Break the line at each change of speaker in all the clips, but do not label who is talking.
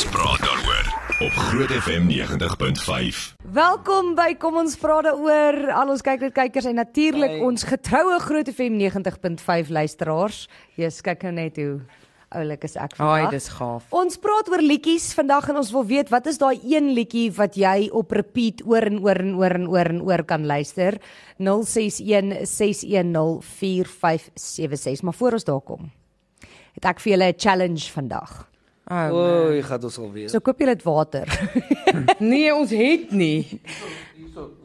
ons praat daaroor op Groot FM 90.5.
Welkom by Kom ons praat daaroor al ons kyk net kykers en natuurlik
Hey.
ons getroue Groot FM 90.5 luisteraars. Jesus kyk nou net hoe oulik is ek vandag.
dis gaaf.
Ons praat oor liedjies vandag en ons wil weet wat is daai een liedjie wat jy op repeat oor en oor en oor en oor en oor kan luister. 061 610 4576. Maar voor ons daar kom, het ek vir julle 'n challenge vandag.
Oh,
Oei, gaan ons alweer.
So koop julle dit water.
nee, ons het nie.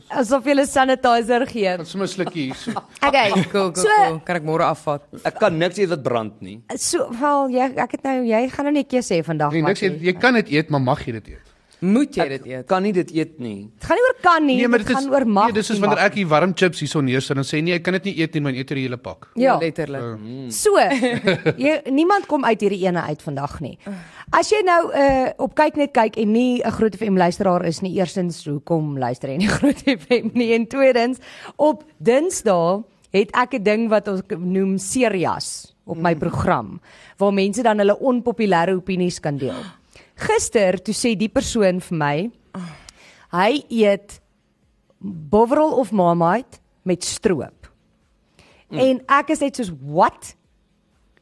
Asof julle sanitizer gee.
Sommer 'n slukkie hier. So.
Okay.
Cool, cool,
So-
cool. Kan ek môre afvat?
Ek kan niks eet wat brand nie.
So, wel, jy ek het nou jy gaan nou net keer sê vandag
Nee, niks, jy,
Mattie.
jy kan dit eet, maar mag jy dit eet?
Moet jy dit eet?
Kan nie dit eet nie.
Dit gaan nie oor kan nie,
maar
dit gaan oor mag.
Nee, dis soos wanneer ek hier warm chips hierso neersit en sê nee, ek kan dit nie eet nie, maar eet er 'n hele pak.
ja,
letterlik.
so. Jy niemand kom uit hierdie ene uit vandag nie. As jy nou uh op kyk net kyk en nie 'n groot FM luisteraar is nie, eerstens hoekom luister jy nie groot FM nie en tweedens op Dinsdae het ek 'n ding wat ons noem Serias op my program waar mense dan hulle onpopulêre opinies kan deel. Gister toe sê die persoon vir my hy eet bovrol of marmite met stroop. Mm. En ek is net soos what?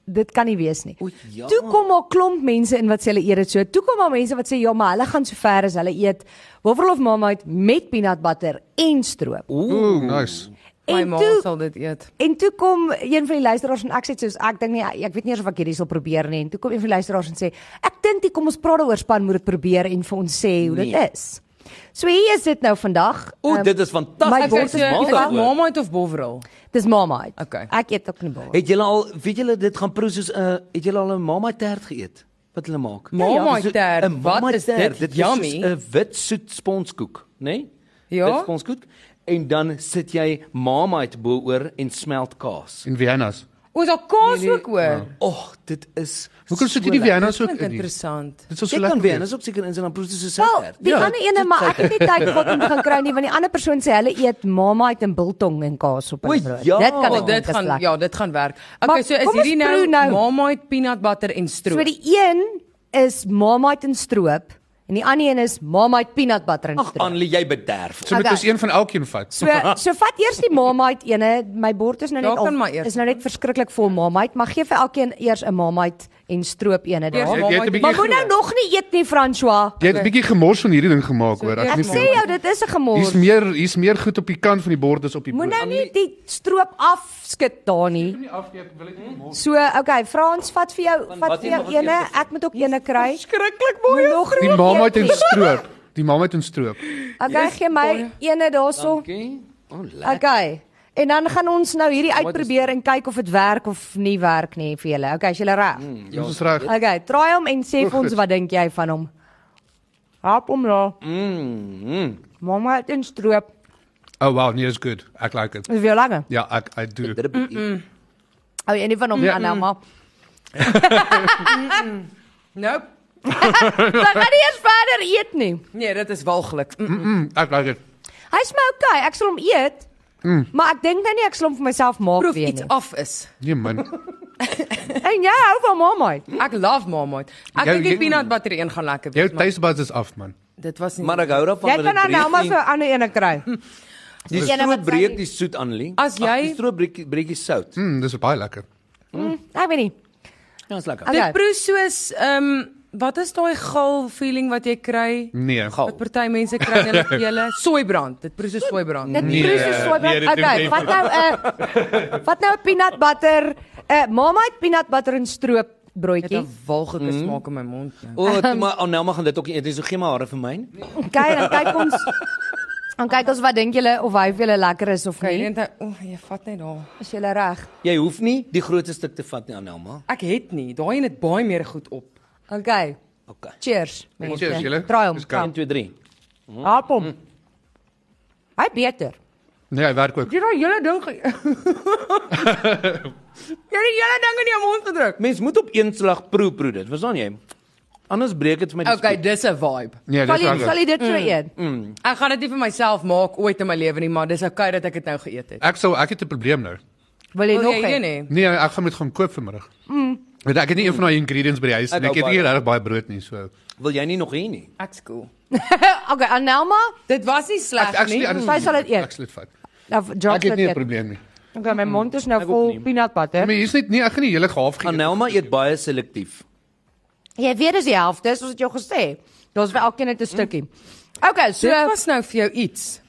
Dit kan nie wees nie.
O ja.
Toe kom maar klomp mense in wat sê hulle eet dit so. Toe kom maar mense wat sê ja, maar hulle gaan so ver as hulle eet bovrol of marmite met peanut butter en stroop.
Ooh, nice.
My
En
ma
toe
sal dit eet.
en toe kom een van die luisteraars en ek sê soos ek dink nie ek weet nie eers of ek hierdie sal probeer nie. En toe kom een van die luisteraars en sê ek dink die kom ons praat daaroor span moet dit probeer en vir ons sê hoe dit
Nee.
is. So hier is dit nou vandag.
O,
Ehm,
dit is
my
fantasties.
Okay,
is
so
Mal
mal
is dit Marmite of Bovril?
Dis marmite.
Okay.
Ek eet ook nie bol.
Het julle al weet julle dit gaan proe soos 'n uh, het julle al 'n mama tert geëet? Wat hulle maak?
Marmite
So,
tert,
'n
wat is dit?
Dit is 'n wit soet sponskoek, né? Nee?
Ja?
Wit sponskoek en dan sit jy marmite bo-oor en smelt kaas.
En Vienna's.
Ons al kaas ook hoor.
Och, dit is
Hoekom sit jy die Vienna's ook in? nie?
interessant.
Dit is so
Jy
lekker.
kan weer, dis ook seker in sy dan proe dit so
Wel,
suiker.
die
Ja,
ander ene maar ek het nie tyd gehad om te gaan kry nie want die ander persoon sê hulle eet marmite en biltong en kaas op hulle brood.
ja.
Dit kan
Wel,
ek
dit
is
gaan ja, dit gaan werk.
Maar
Okay, so is hierdie nou
nou.
Marmite peanut butter en stroop.
So die een is marmite en stroop en die ander een is marmite peanut butter en
Ag,
stroop.
Annelie, jy bederf.
So moet
Okay.
ons een van elkeen vat.
So so vat eers die marmite ene. My bord is nou net al is nou net verskriklik vol marmite, maar gee vir elkeen eers 'n marmite en stroop ene daar.
Het 'n
Marmite-
bietjie
Maar moet nou nog nie eet nie, François.
Jy het 'n bietjie gemors van hierdie ding gemaak hoor. Ek
Ek sê jou dit is 'n gemors.
Hier's meer hier's meer goed op die kant van die bord as op die
Moet
brood.
nou nie die stroop afskit daar nie.
nie af nie, ek wil dit nie mors.
So, okay, Frans, vat vir jou, vat
wat
vir jou ene. Ek moet ook ene kry.
Skrikkelik
Moet
mooi.
nog
Die
nie
marmite en
eet nie.
stroop. Die marmite en stroop.
Okay, gee my ene daarso.
Okay. Oh.
Okay. En dan gaan ons nou hierdie uitprobeer en kyk of dit werk of nie werk nie vir julle. Okay, is julle reg?
Ons is reg.
Okay, draai hom en sê vir ons
Goed.
wat dink jy van hom? Hap hom daar.
Mm. mm.
Marmite en stroop.
Oh wow, nee, is good. Ek like it.
Is weer lekker.
Ja, ek I do.
Dit 'n bietjie.
Ou, een van hom
Ja.
dan nou maar.
Nope.
Dan gaan nie eens verder eet nie.
Nee, dit is walglik. Mm.
Mm, ek like it.
Hy smaak okay. Ek sal hom eet. Maar ek dink nou nie ek sal hom vir myself maak
Proef
weer
iets
nie.
af is.
Nee man.
En jy hou van Marmite.
Ek love Marmite. Ek
Jou-
dink die
jou-
peanut butter een gaan lekker
Jou
wees. maar
buds is af man.
Dit was nie.
Maar ek hou daarvan
Jy
dat
kan nou
breek
maar vir 'n ander ene kry.
Die
Ene wat
stroop breek
sy-
die soet Annelie.
As
Ag,
jy-
die stroop breek breekie sout.
Mm, dis baie lekker.
Ek weet nie.
Ja, is lekker.
Okay.
Dit proe soos ehm wat is daai gal feeling wat jy kry?
Nee.
Gal.
Wat party mense kry hulle gele soeibrand. Dit proe soos soeibrand.
Dit
Nee,
proe so sooi.
nee, dit
Okay, vat nou 'n vat nou 'n peanut butter, 'n uh, Marmite peanut butter en stroop
Dit
broodjie.
'n walglike smaak in my mond. Ja.
O, toe maar Annelma gaan dit ook nie eet. Dis so gee maar hare vir my.
Okay, dan kyk ons dan kyk ons wat dink julle of hy vir julle lekker is of nie.
net o, oh, jy vat net daar.
Is julle reg?
Jy hoef nie die grootste stuk te vat nie Annelma.
Ek het nie. Daai een het baie meer goed op.
Okay.
Okay.
Cheers. mense.
Cheers, julle.
Draai hom.
Dis koud.
1 2 3.
Hap hom. Hy beter.
Nee, hy werk ook.
Jy daai hele ding. Jy het die hele ding in jou mond gedruk.
Mens moet op een slag proe proe dit. Verstaan jy? Anders breek dit vir my die
Okay, dis 'n vibe.
Nee,
Sal
dis
jy sal jy dit so eet?
Ek gaan dit nie vir myself maak ooit in my lewe nie, maar dis okay dat ek dit nou geëet het.
Ek sou ek het 'n probleem nou.
Wil jy
Wil
nog
jy
hê?
een hê?
Nee, ek gaan met gaan koop vanmiddag. Want ek het nie een van daai ingredients by die huis
Ek
nie. Ek
hou
eet nie
baie.
regtig baie brood nie, so.
Wil jy nie nog hê nie?
Ek's cool.
okay, Anelma,
Dit was nie
Ek
sleg
ek
nie.
Sy sal dit eet.
Ek sal dit vat.
nou
Ek
Jock
het
sal
nie 'n probleem nie.
Okay, my mond is nou
Ek
vol peanut butter.
Maar hier's net nie ek gaan nie hele half geëet.
Anelma eet baie selektief.
Jy weet dis die helfte, soos ek jou gesê. Daar's vir elkeen net 'n stukkie. Okay, so
Dit was nou vir jou iets.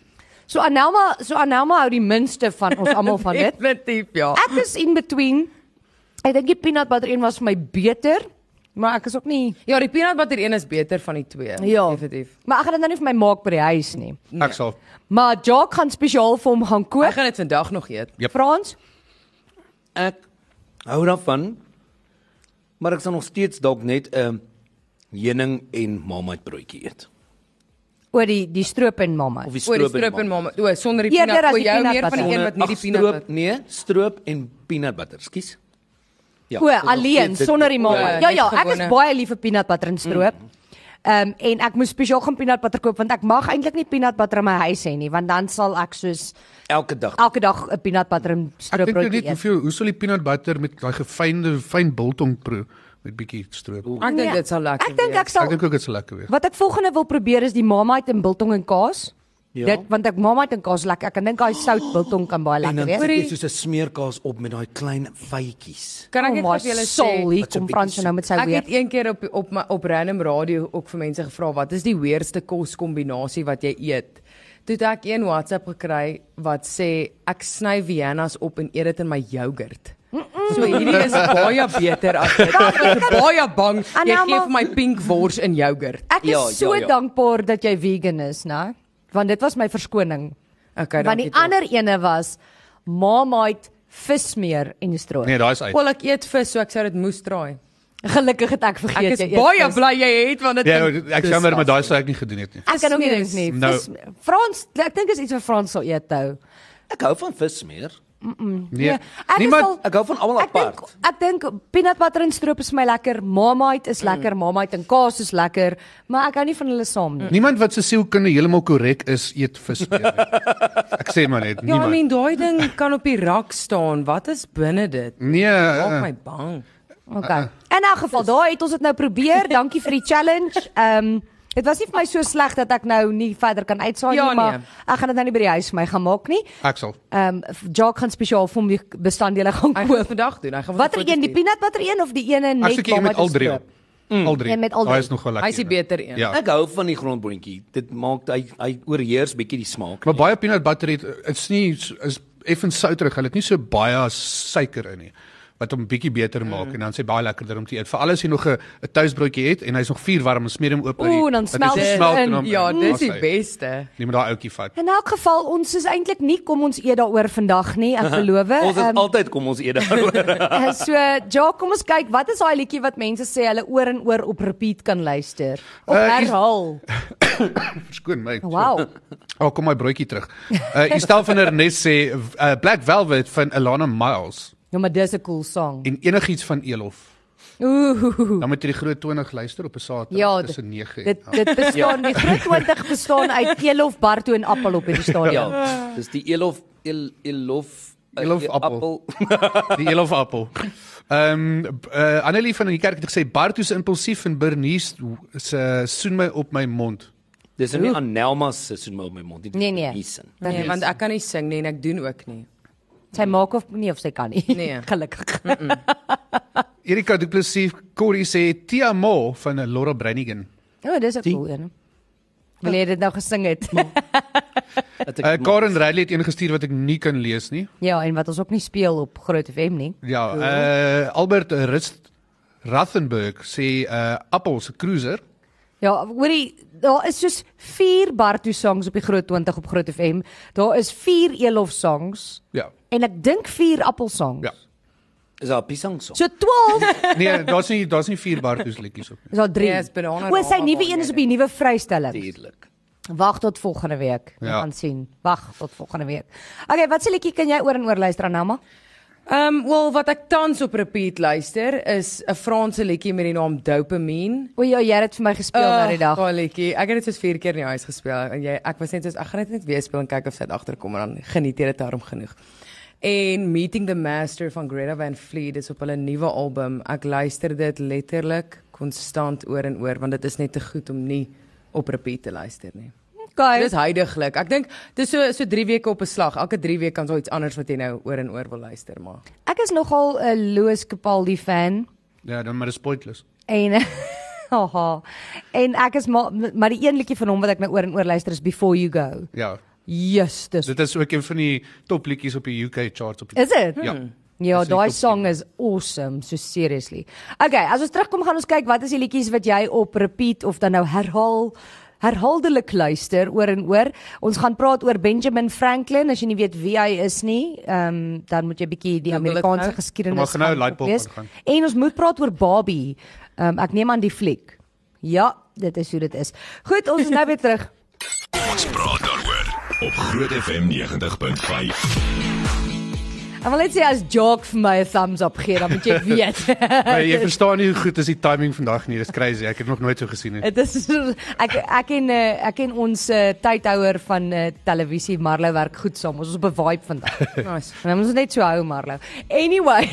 so Anelma, so Anelma hou die minste van ons almal van dit.
Definitief ja.
Ek is in between. Ek dink die peanut butter een was vir my beter, maar ek is ook nie
Ja, die peanut butter een is beter van die twee.
Ja.
Definitief.
Maar ek gaan dit nou nie vir my maak by die huis nie.
Ek sal.
Maar Jock gaan spesiaal vir hom gaan
Ek
kook.
gaan dit vandag nog eet.
Yep.
Frans,
Ek hou daarvan. Maar ek sal nog steeds dalk net 'n um, heuning en marmite broodjie eet.
oor die die stroop en mamma.
Oor die
stroop,
stroop en
mamma.
mamma. O, sonder die peanut. O,
die
jou
peanut
meer van die
butter.
een wat nie die peanut
stroop,
butter.
nee, stroop en peanut butter. Skus. Ja.
O, alleen
steeds dit-
sonder die mamma.
Ja,
Ja
net
ja, ek is
gewone.
baie lief vir peanut butter en stroop. Ehm um, en ek moes spesiaal gaan peanut butter koop want ek mag eintlik nie peanut butter in my huis hê nie want dan sal ek soos
Elke dag.
elke dag 'n peanut butter en
Ek
stroop
dink nou
broodjie
net
eet.
hoeveel hoe sal die peanut butter met daai gefynde fyn biltong proe met bietjie stroop.
Ek dink dit sal lekker
Ek dink ek
Ek
sal
dink ook dit sal lekker wees.
Wat ek volgende wil probeer is die Marmite en biltong en kaas.
Ja.
Dit want ek Marmite en kaas lekker. Ek dink daai sout biltong kan baie
En
lekker
dan
wees.
sit jy soos 'n smeerkaas op met daai klein vytjies.
Kan ek
Oh
net
my
vir julle sê
hier kom Frans nou met sy
Ek
weer.
het een keer op op my op random radio ook vir mense gevra wat is die weerste koskombinasie wat jy eet. Toe het ek een WhatsApp gekry wat sê ek sny Vienna's op en eet dit in my yoghurt. So hierdie is baie beter as dit. Ek is baie bang jy
Anelma-
gee vir my pink wors in yoghurt.
Ek is
Ja,
so
ja, ja.
dankbaar dat jy vegan is, né? Want dit was my verskoning.
Okay,
Want die ander ene was Marmite vismeer en stroop.
Nee, daai is uit.
Wel ek eet vis, so ek sou dit moes traai.
Gelukkig het ek vergeet
Ek is
jy eet
baie
vis.
bly jy het want dit
Ja,
klink
ek jammer maar daai sou ek nie gedoen het nie.
Ek kan ook nie dink nie.
Nou-
Vis, Frans, ek dink is iets wat Frans sal eet hou.
Ek hou van vismeer.
Nee.
Ja, ek is
Niemand
al-
Ek hou van almal
Ek
apart.
ek dink peanut butter en stroop is my lekker. Marmite is lekker, Marmite en kaas is lekker, maar ek hou nie van hulle saam nie.
niemand wat se sielkunde heeltemal korrek is, eet vis nie. Ek sê maar net,
Ja, I
niemand.
mean daai ding kan op die rak staan. Wat is binne dit?
Nee,
Maak
uh,
my bang.
Okay. In elk geval, daai het ons dit nou probeer. Dankie vir die challenge. Ehm dit was nie vir my so sleg dat ek nou nie verder kan uitsaai
Ja,
nie, maar
nee.
ek gaan dit nou nie by die huis vir my gaan maak nie.
ek sal.
Ehm Jock gaan spesiaal vir die bestanddele gaan
Ek gaan
koop.
vandag doen. Ek gaan
Watter een, die peanut butter een of die ene
Ek
net
soek een met al drie
stroop?
op. Al drie.
Een met al drie.
is nog wel lekker.
Hy is die beter een.
Ja.
Ek hou van die grondboontjie. Dit maak hy hy oorheers bietjie die smaak.
Maar baie peanut butter het is nie is effens souterig. Hulle het nie so baie suiker in nie wat hom bietjie beter maak
Mm.
en dan sê baie lekkerder om te eet. Veral as jy nog 'n 'n toastbroodjie het en hy's nog vuur warm, smeer hom oop.
Oeh, dan smelt dit in.
en hom-
Ja,
en
dis die beste.
Nie met daai ouetjie vat.
In elk geval, ons is eintlik nie kom ons eet daaroor vandag nie, ek beloof.
Ons is
Ehm,
altyd kom ons eet daaroor.
so, ja, kom ons kyk, wat is daai liedjie wat mense sê hulle oor en oor op repeat kan luister?
Uh, is-
herhaal.
Verskoon my.
Wow.
Oh, kom my broodjie terug. Uh Estel van der Nes sê uh, Black Velvet van Alana Miles
Ja, maar dis 'n cool song.
en enigiets van Elof.
Ooh.
Dan moet jy die groot 20 luister op 'n Saterdag
Ja,
tussen 9 en
Dit dit bestaan die groot 20 bestaan uit Elof, Barto en Appel op hierdie stadium.
Ja, dis die elof el, elof
Elof
eh,
appel. die Elof appel. Ehm um, uh, Annelie van die kerk het gesê Bartus impulsief en Bernice se soen my op my mond.
Dis nou nie Anelma se soen my op my mond. dit is
Nee, nee.
Bernice.
Nee, want ek kan nie sing nie en ek doen ook nie.
Sy maak of nie of sy kan nie.
Nee.
Gelukkig.
Erika Du Plessis Corey sê Tia Mo van eh, Laura Brannigan.
O, oh, dis 'n cool een. Wil jy dit nou gesing het?
Dat ek
Uh, Karen Riley het een gestuur wat ek nie kan lees nie.
ja, en wat ons ook nie speel op Groot FM nie.
Ja, uh Albert Rust Rothenburg sê uh Appel se cruiser.
Ja, hoorie, daar is soos 4 Barto songs op die Groot 20 op Groot FM. Daar is 4 Elof songs
Ja.
en ek dink 4 Appel songs.
Ja.
is daar 'n piesang song.
So 12
Nee, daar's nie daar's nie vier Bartus liedjies op nie.
is daar 3.
Nee, is banane
O, sy nuwe een is op die nuwe vrystelling.
Tuurlik.
Wag tot volgende week. Ons
Ja.
gaan sien. Wag tot volgende week. Okay, wat se liedjie kan jy oor en oor luister Anelma?
Ehm um, wel wat ek tans op repeat luister is 'n Franse liedjie met die naam Dopamine.
O ja, jy het dit vir my gespeel
Ag,
nou die dag.
Daai liedjie. Ek het dit soos 4 keer in die huis gespeel en jy ek was net soos ek gaan dit net weer speel en kyk of sy agterkom en dan geniet jy dit daarom genoeg. En Meeting the Master van Greta Van Fleet is op hulle nuwe album. Ek luister dit letterlik konstant oor en oor want dit is net te goed om nie op repeat te luister nie.
Okay.
Dit is huidiglik. Ek dink dis so so 3 weke op 'n slag. Elke 3 weke kan so iets anders wat jy nou oor en oor wil luister, maar
Ek is nogal 'n Louis Capaldi fan
Ja, dan maar dis pointless.
en haha. en ek is maar maar die een liedjie van hom wat ek nou oor en oor luister is Before You Go.
Ja.
Yes, dis
Dit is ook een van die top liedjies op die UK charts op die
Is dit?
Ja.
Ja,
Dis die
daai song is awesome, so seriously. Okay, as ons terugkom gaan ons kyk wat is die liedjies wat jy op repeat of dan nou herhaal herhaaldelik luister oor en oor. Ons gaan praat oor Benjamin Franklin as jy nie weet wie hy is nie. Ehm um, dan moet jy bietjie die Amerikaanse
nou.
geskiedenis
Maar gaan nou
gaan
Lightbulb
lees.
aangaan.
En ons moet praat oor Barbie. Ehm um, ek neem aan die fliek. Ja, dit is hoe dit is. Goed, ons is nou weer terug.
Ons praat daaroor op Groot FM 90.5.
Ek wil net sê as Jock vir my 'n thumbs up gee, dan moet jy weet.
Maar jy verstaan nie hoe goed is die timing vandag nie. Dis crazy. Ek het nog nooit so gesien nie.
Dit is ek ek en uh, ek en ons uh, tydhouer van uh, televisie Marlou werk goed saam. Ons is op 'n vibe vandag.
nice.
En ons is net so hou Marlou. Anyway,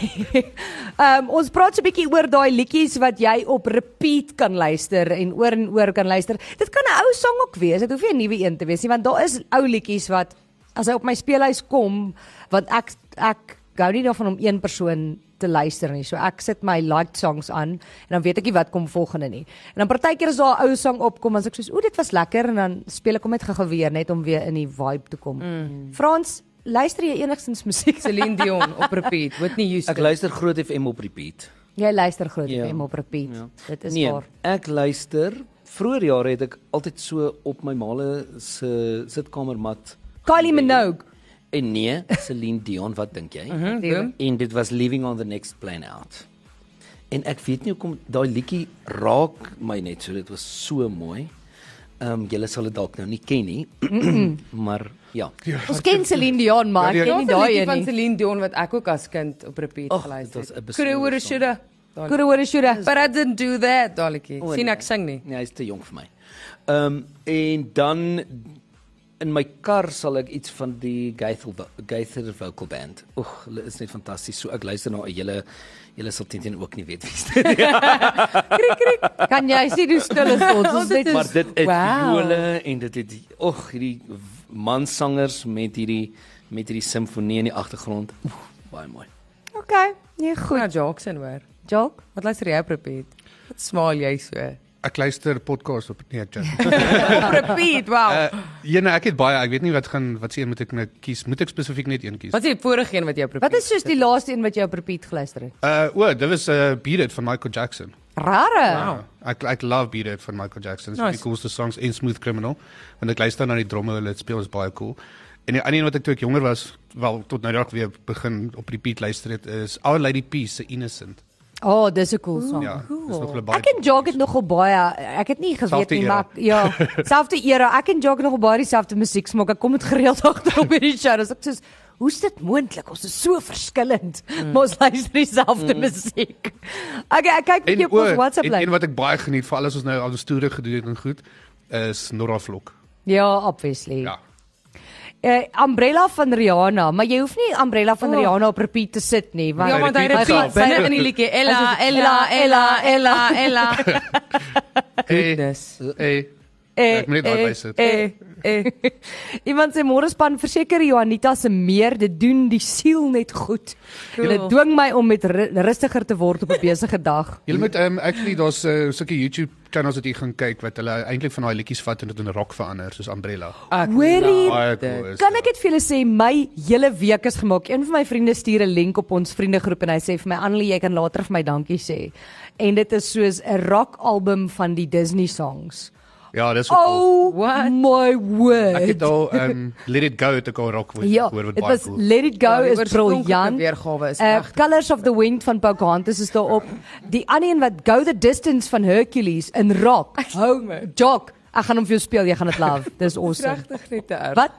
um, ons praat so 'n bietjie oor daai liedjies wat jy op repeat kan luister en oor en oor kan luister. Dit kan 'n ou sang ook wees. Dit hoef nie 'n nuwe een te wees nie, want daar is ou liedjies wat as hy op my speelhuis kom, want ek ek gou nie daarvan om een persoon te luister nie. So ek sit my liked songs aan en dan weet ek nie wat kom volgende nie. En dan partykeer as daar 'n ou sang opkom, dan sê ek soos, "O, dit was lekker" en dan speel ek hom net gou-gou weer net om weer in die vibe te kom. Mm. Frans, luister jy enigstens musiek?
Celine Dion op repeat. Whitney Houston.
Ek luister Groot FM op repeat.
Jy luister groot
Ja.
FM op repeat.
Ja.
Dit is
nee,
waar.
ek luister. Vroeger jare het ek altyd so op my maale se sitkamermat.
Kylie Minogue.
En nee, Celine Dion, wat dink jy?
Mhm, boom.
En dit was Living on the Next Plane Out. En ek weet nie hoekom daai liedjie raak my net so. Dit was so mooi. Ehm um, julle sal dit dalk nou nie ken nie. maar ja.
Ons ken Celine Dion, maar
Ja, die-
ken nie daai een
van
nie.
Celine Dion wat ek ook as kind op repeat geluister het.
besondere
Coulda, woulda,
song.
shoulda.
Coulda, woulda, shoulda.
But I didn't do that, Dalikie.
O,
Sien
nee.
ek sing nie.
Nee, hy's te jonk vir my. Ehm um, en dan in my kar sal ek iets van die Gaither Gaither vocal band. Oeg, hulle is net fantasties. So ek luister na 'n hele julle sal teen ook nie weet wie dit is.
Kan jy sien hoe stil is ons? Ons net
maar dit het
Wow.
viole en dit het oeg, hierdie mansangers met hierdie met hierdie simfonie in die agtergrond. Oeg, baie mooi.
Okay, nee goed.
Goed, Jackson hoor.
Jock.
Wat luister jy op repeat? Wat smaal jy so?
Ek luister podcast op nee, ek
op repeat, wow.
Uh, ja, nee, ek het baie. Ek weet nie wat gaan wat se een moet ek nou kies. Moet ek spesifiek net een kies?
Wat is die vorige een wat jy op repeat?
Wat is soos die laaste een wat jy op repeat geluister het?
Uh, o, dit was 'n uh, Beat It van Michael Jackson.
Rare.
Wow.
Ek ek love Beat It van Michael Jackson. Dit is
Nice.
die coolste songs en Smooth Criminal. Want ek luister na die dromme hulle speel is baie cool. En die ander een wat ek toe ek jonger was, wel tot nou dalk weer begin op repeat luister het is Our Lady Peace se Innocent.
Oh, dis 'n cool song.
Ja, dis nog hulle baie.
Ek en Jock het nogal baie ek het nie geweet nie maar ja, selfde era. Ek en Jock het nogal baie dieselfde musiek smaak. Ek kom dit gereeld agter op hierdie show. Dis ek soos Hoe's dit moontlik? Ons is so verskillend, mm. maar ons luister dieselfde mm. musiek. Okay, ek kyk bietjie op ons WhatsApp
en, en
lyn.
wat ek baie geniet veral as ons nou al die stoere gedoen het en goed is Nora Vlok.
Ja, obviously.
Ja.
Uh, umbrella van Rihanna, maar jy hoef nie Umbrella van
Oh.
Rihanna op repeat te sit nie, want
Ja, want hy
repeat
binne in die liedjie Ella, Ella, Ella, Ella, Ella. Goodness.
Hey,
Eh,
Ek moet net daai bysit.
Eh, eh. Iemand sê môre span verseker Johanita se meer dit doen die siel net goed.
Cool.
Dit dwing my om met ru- rustiger te word op 'n besige dag.
Jy moet um, actually daar's uh, sulke YouTube channels wat jy gaan kyk wat hulle eintlik van daai liedjies vat en dit in rock verander soos Umbrella.
Ek
Hoorie,
cool.
Kan ek dit vir julle sê my hele week is gemaak. Een van my vriende stuur 'n link op ons vriendegroep en hy sê vir my Annelie jy kan later vir my dankie sê. En dit is soos 'n rock album van die Disney songs.
Ja, dis ook cool.
Oh
What?
my word.
Ek het al um, Let It Go ek al rock
ja,
hoor wat baie
was
cool.
Let It Go
Ja, die
is briljant.
Weergawe is
Uh,
reg.
Colors of the Wind van Pocahontas is daarop. Die ander een wat Go the Distance van Hercules in rock. Hou my. Jock, ek gaan hom vir jou speel, jy gaan dit love. Dis awesome.
Regtig net te erg.
Wat?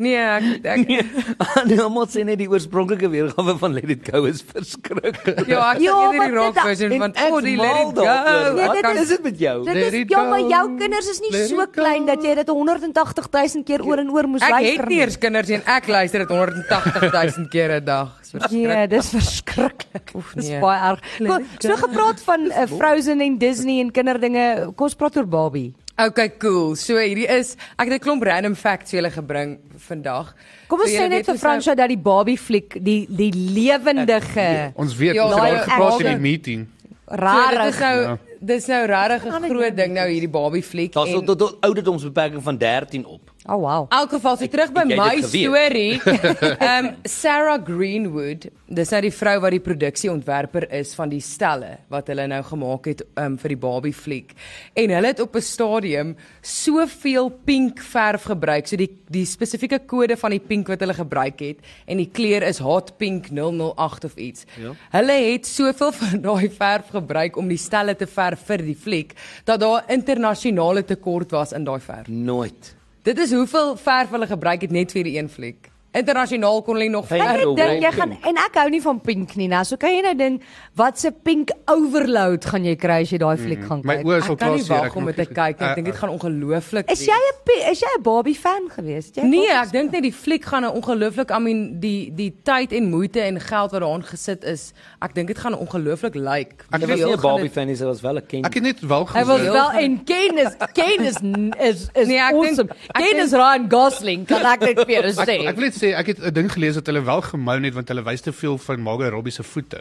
Nee, ek ek
Nee, almal sê net die oorspronklike weergawe van Let It Go is verskriklik.
ja, ek
Ja,
sê
maar
die rock version van
ek
oh, die let it go.
Nee,
Wat
dit
kan
is-
dit met jou?
Dit is ja, maar jou kinders is nie so klein dat jy dit 180000 keer oor en oor moes
Ek
luister.
het nie eers kinders en ek luister dit 180 000 keer 'n dag. Dis verskriklik.
Nee, dis verskriklik.
Oef,
Dis
nee.
baie erg. Kom, so gepraat van uh, Frozen en Disney en kinderdinge. Kom ons praat oor Barbie.
Okay, cool. So hierdie is ek het 'n klomp random facts vir julle gebring vandag.
Kom ons
So
sê net vir Fransjo dat die Barbie fliek die die lewendige
Ons weet
Ja,
ons het al gepraat in die meeting.
So, dit
rare
is nou
Ja.
dis nou regtig 'n groot
nou
ding nou hierdie Barbie fliek
Daar's tot ouderdomsbeperking van 13 op.
Oh wow.
In elk geval, so terug by
het jy
my storie. Ehm um, Sarah Greenwood, dis nou die vrou wat die produksieontwerper is van die stelle wat hulle nou gemaak het um, vir die Barbie fliek. En hulle het op 'n stadium soveel pink verf gebruik, so die die spesifieke kode van die pink wat hulle gebruik het en die kleur is hot pink 008 of iets.
Ja.
Hulle het soveel van daai verf gebruik om die stelle te verf vir die fliek dat daar internasionale tekort was in daai verf.
Nooit.
Dit is hoeveel verf hulle gebruik het net vir die een fliek. Internasionaal kon hulle nog
net dink jy
pink.
gaan en ek hou nie van pink nie, nou. So kan jy nou dink wat se pink overload gaan jy kry as jy daai fliek gaan
My
kyk.
oë is al
Ek kan
klaar
nie
seer.
wag om dit te kyk nie. Ek dink dit gaan ongelooflik
Is jy 'n is jy 'n Barbie fan gewees? Het Jy
Nee, ek dink net die fliek gaan 'n ongelooflik, I mean, die die tyd en moeite en geld wat daarin gesit is, ek dink dit gaan ongelooflik lyk.
Ek
Ek was nie 'n
gaan
Barbie fan nie, sy was wel 'n kind.
Ek het net wel
Hy was
gesien.
wel en Ken is Ken is is is
Nee,
awesome. Ken is Ryan Gosling, kan ek net vir jou sê.
ek wil net sê ek het 'n ding gelees dat hulle wel gemou het want hulle wys te veel van Margot Robbie se voete.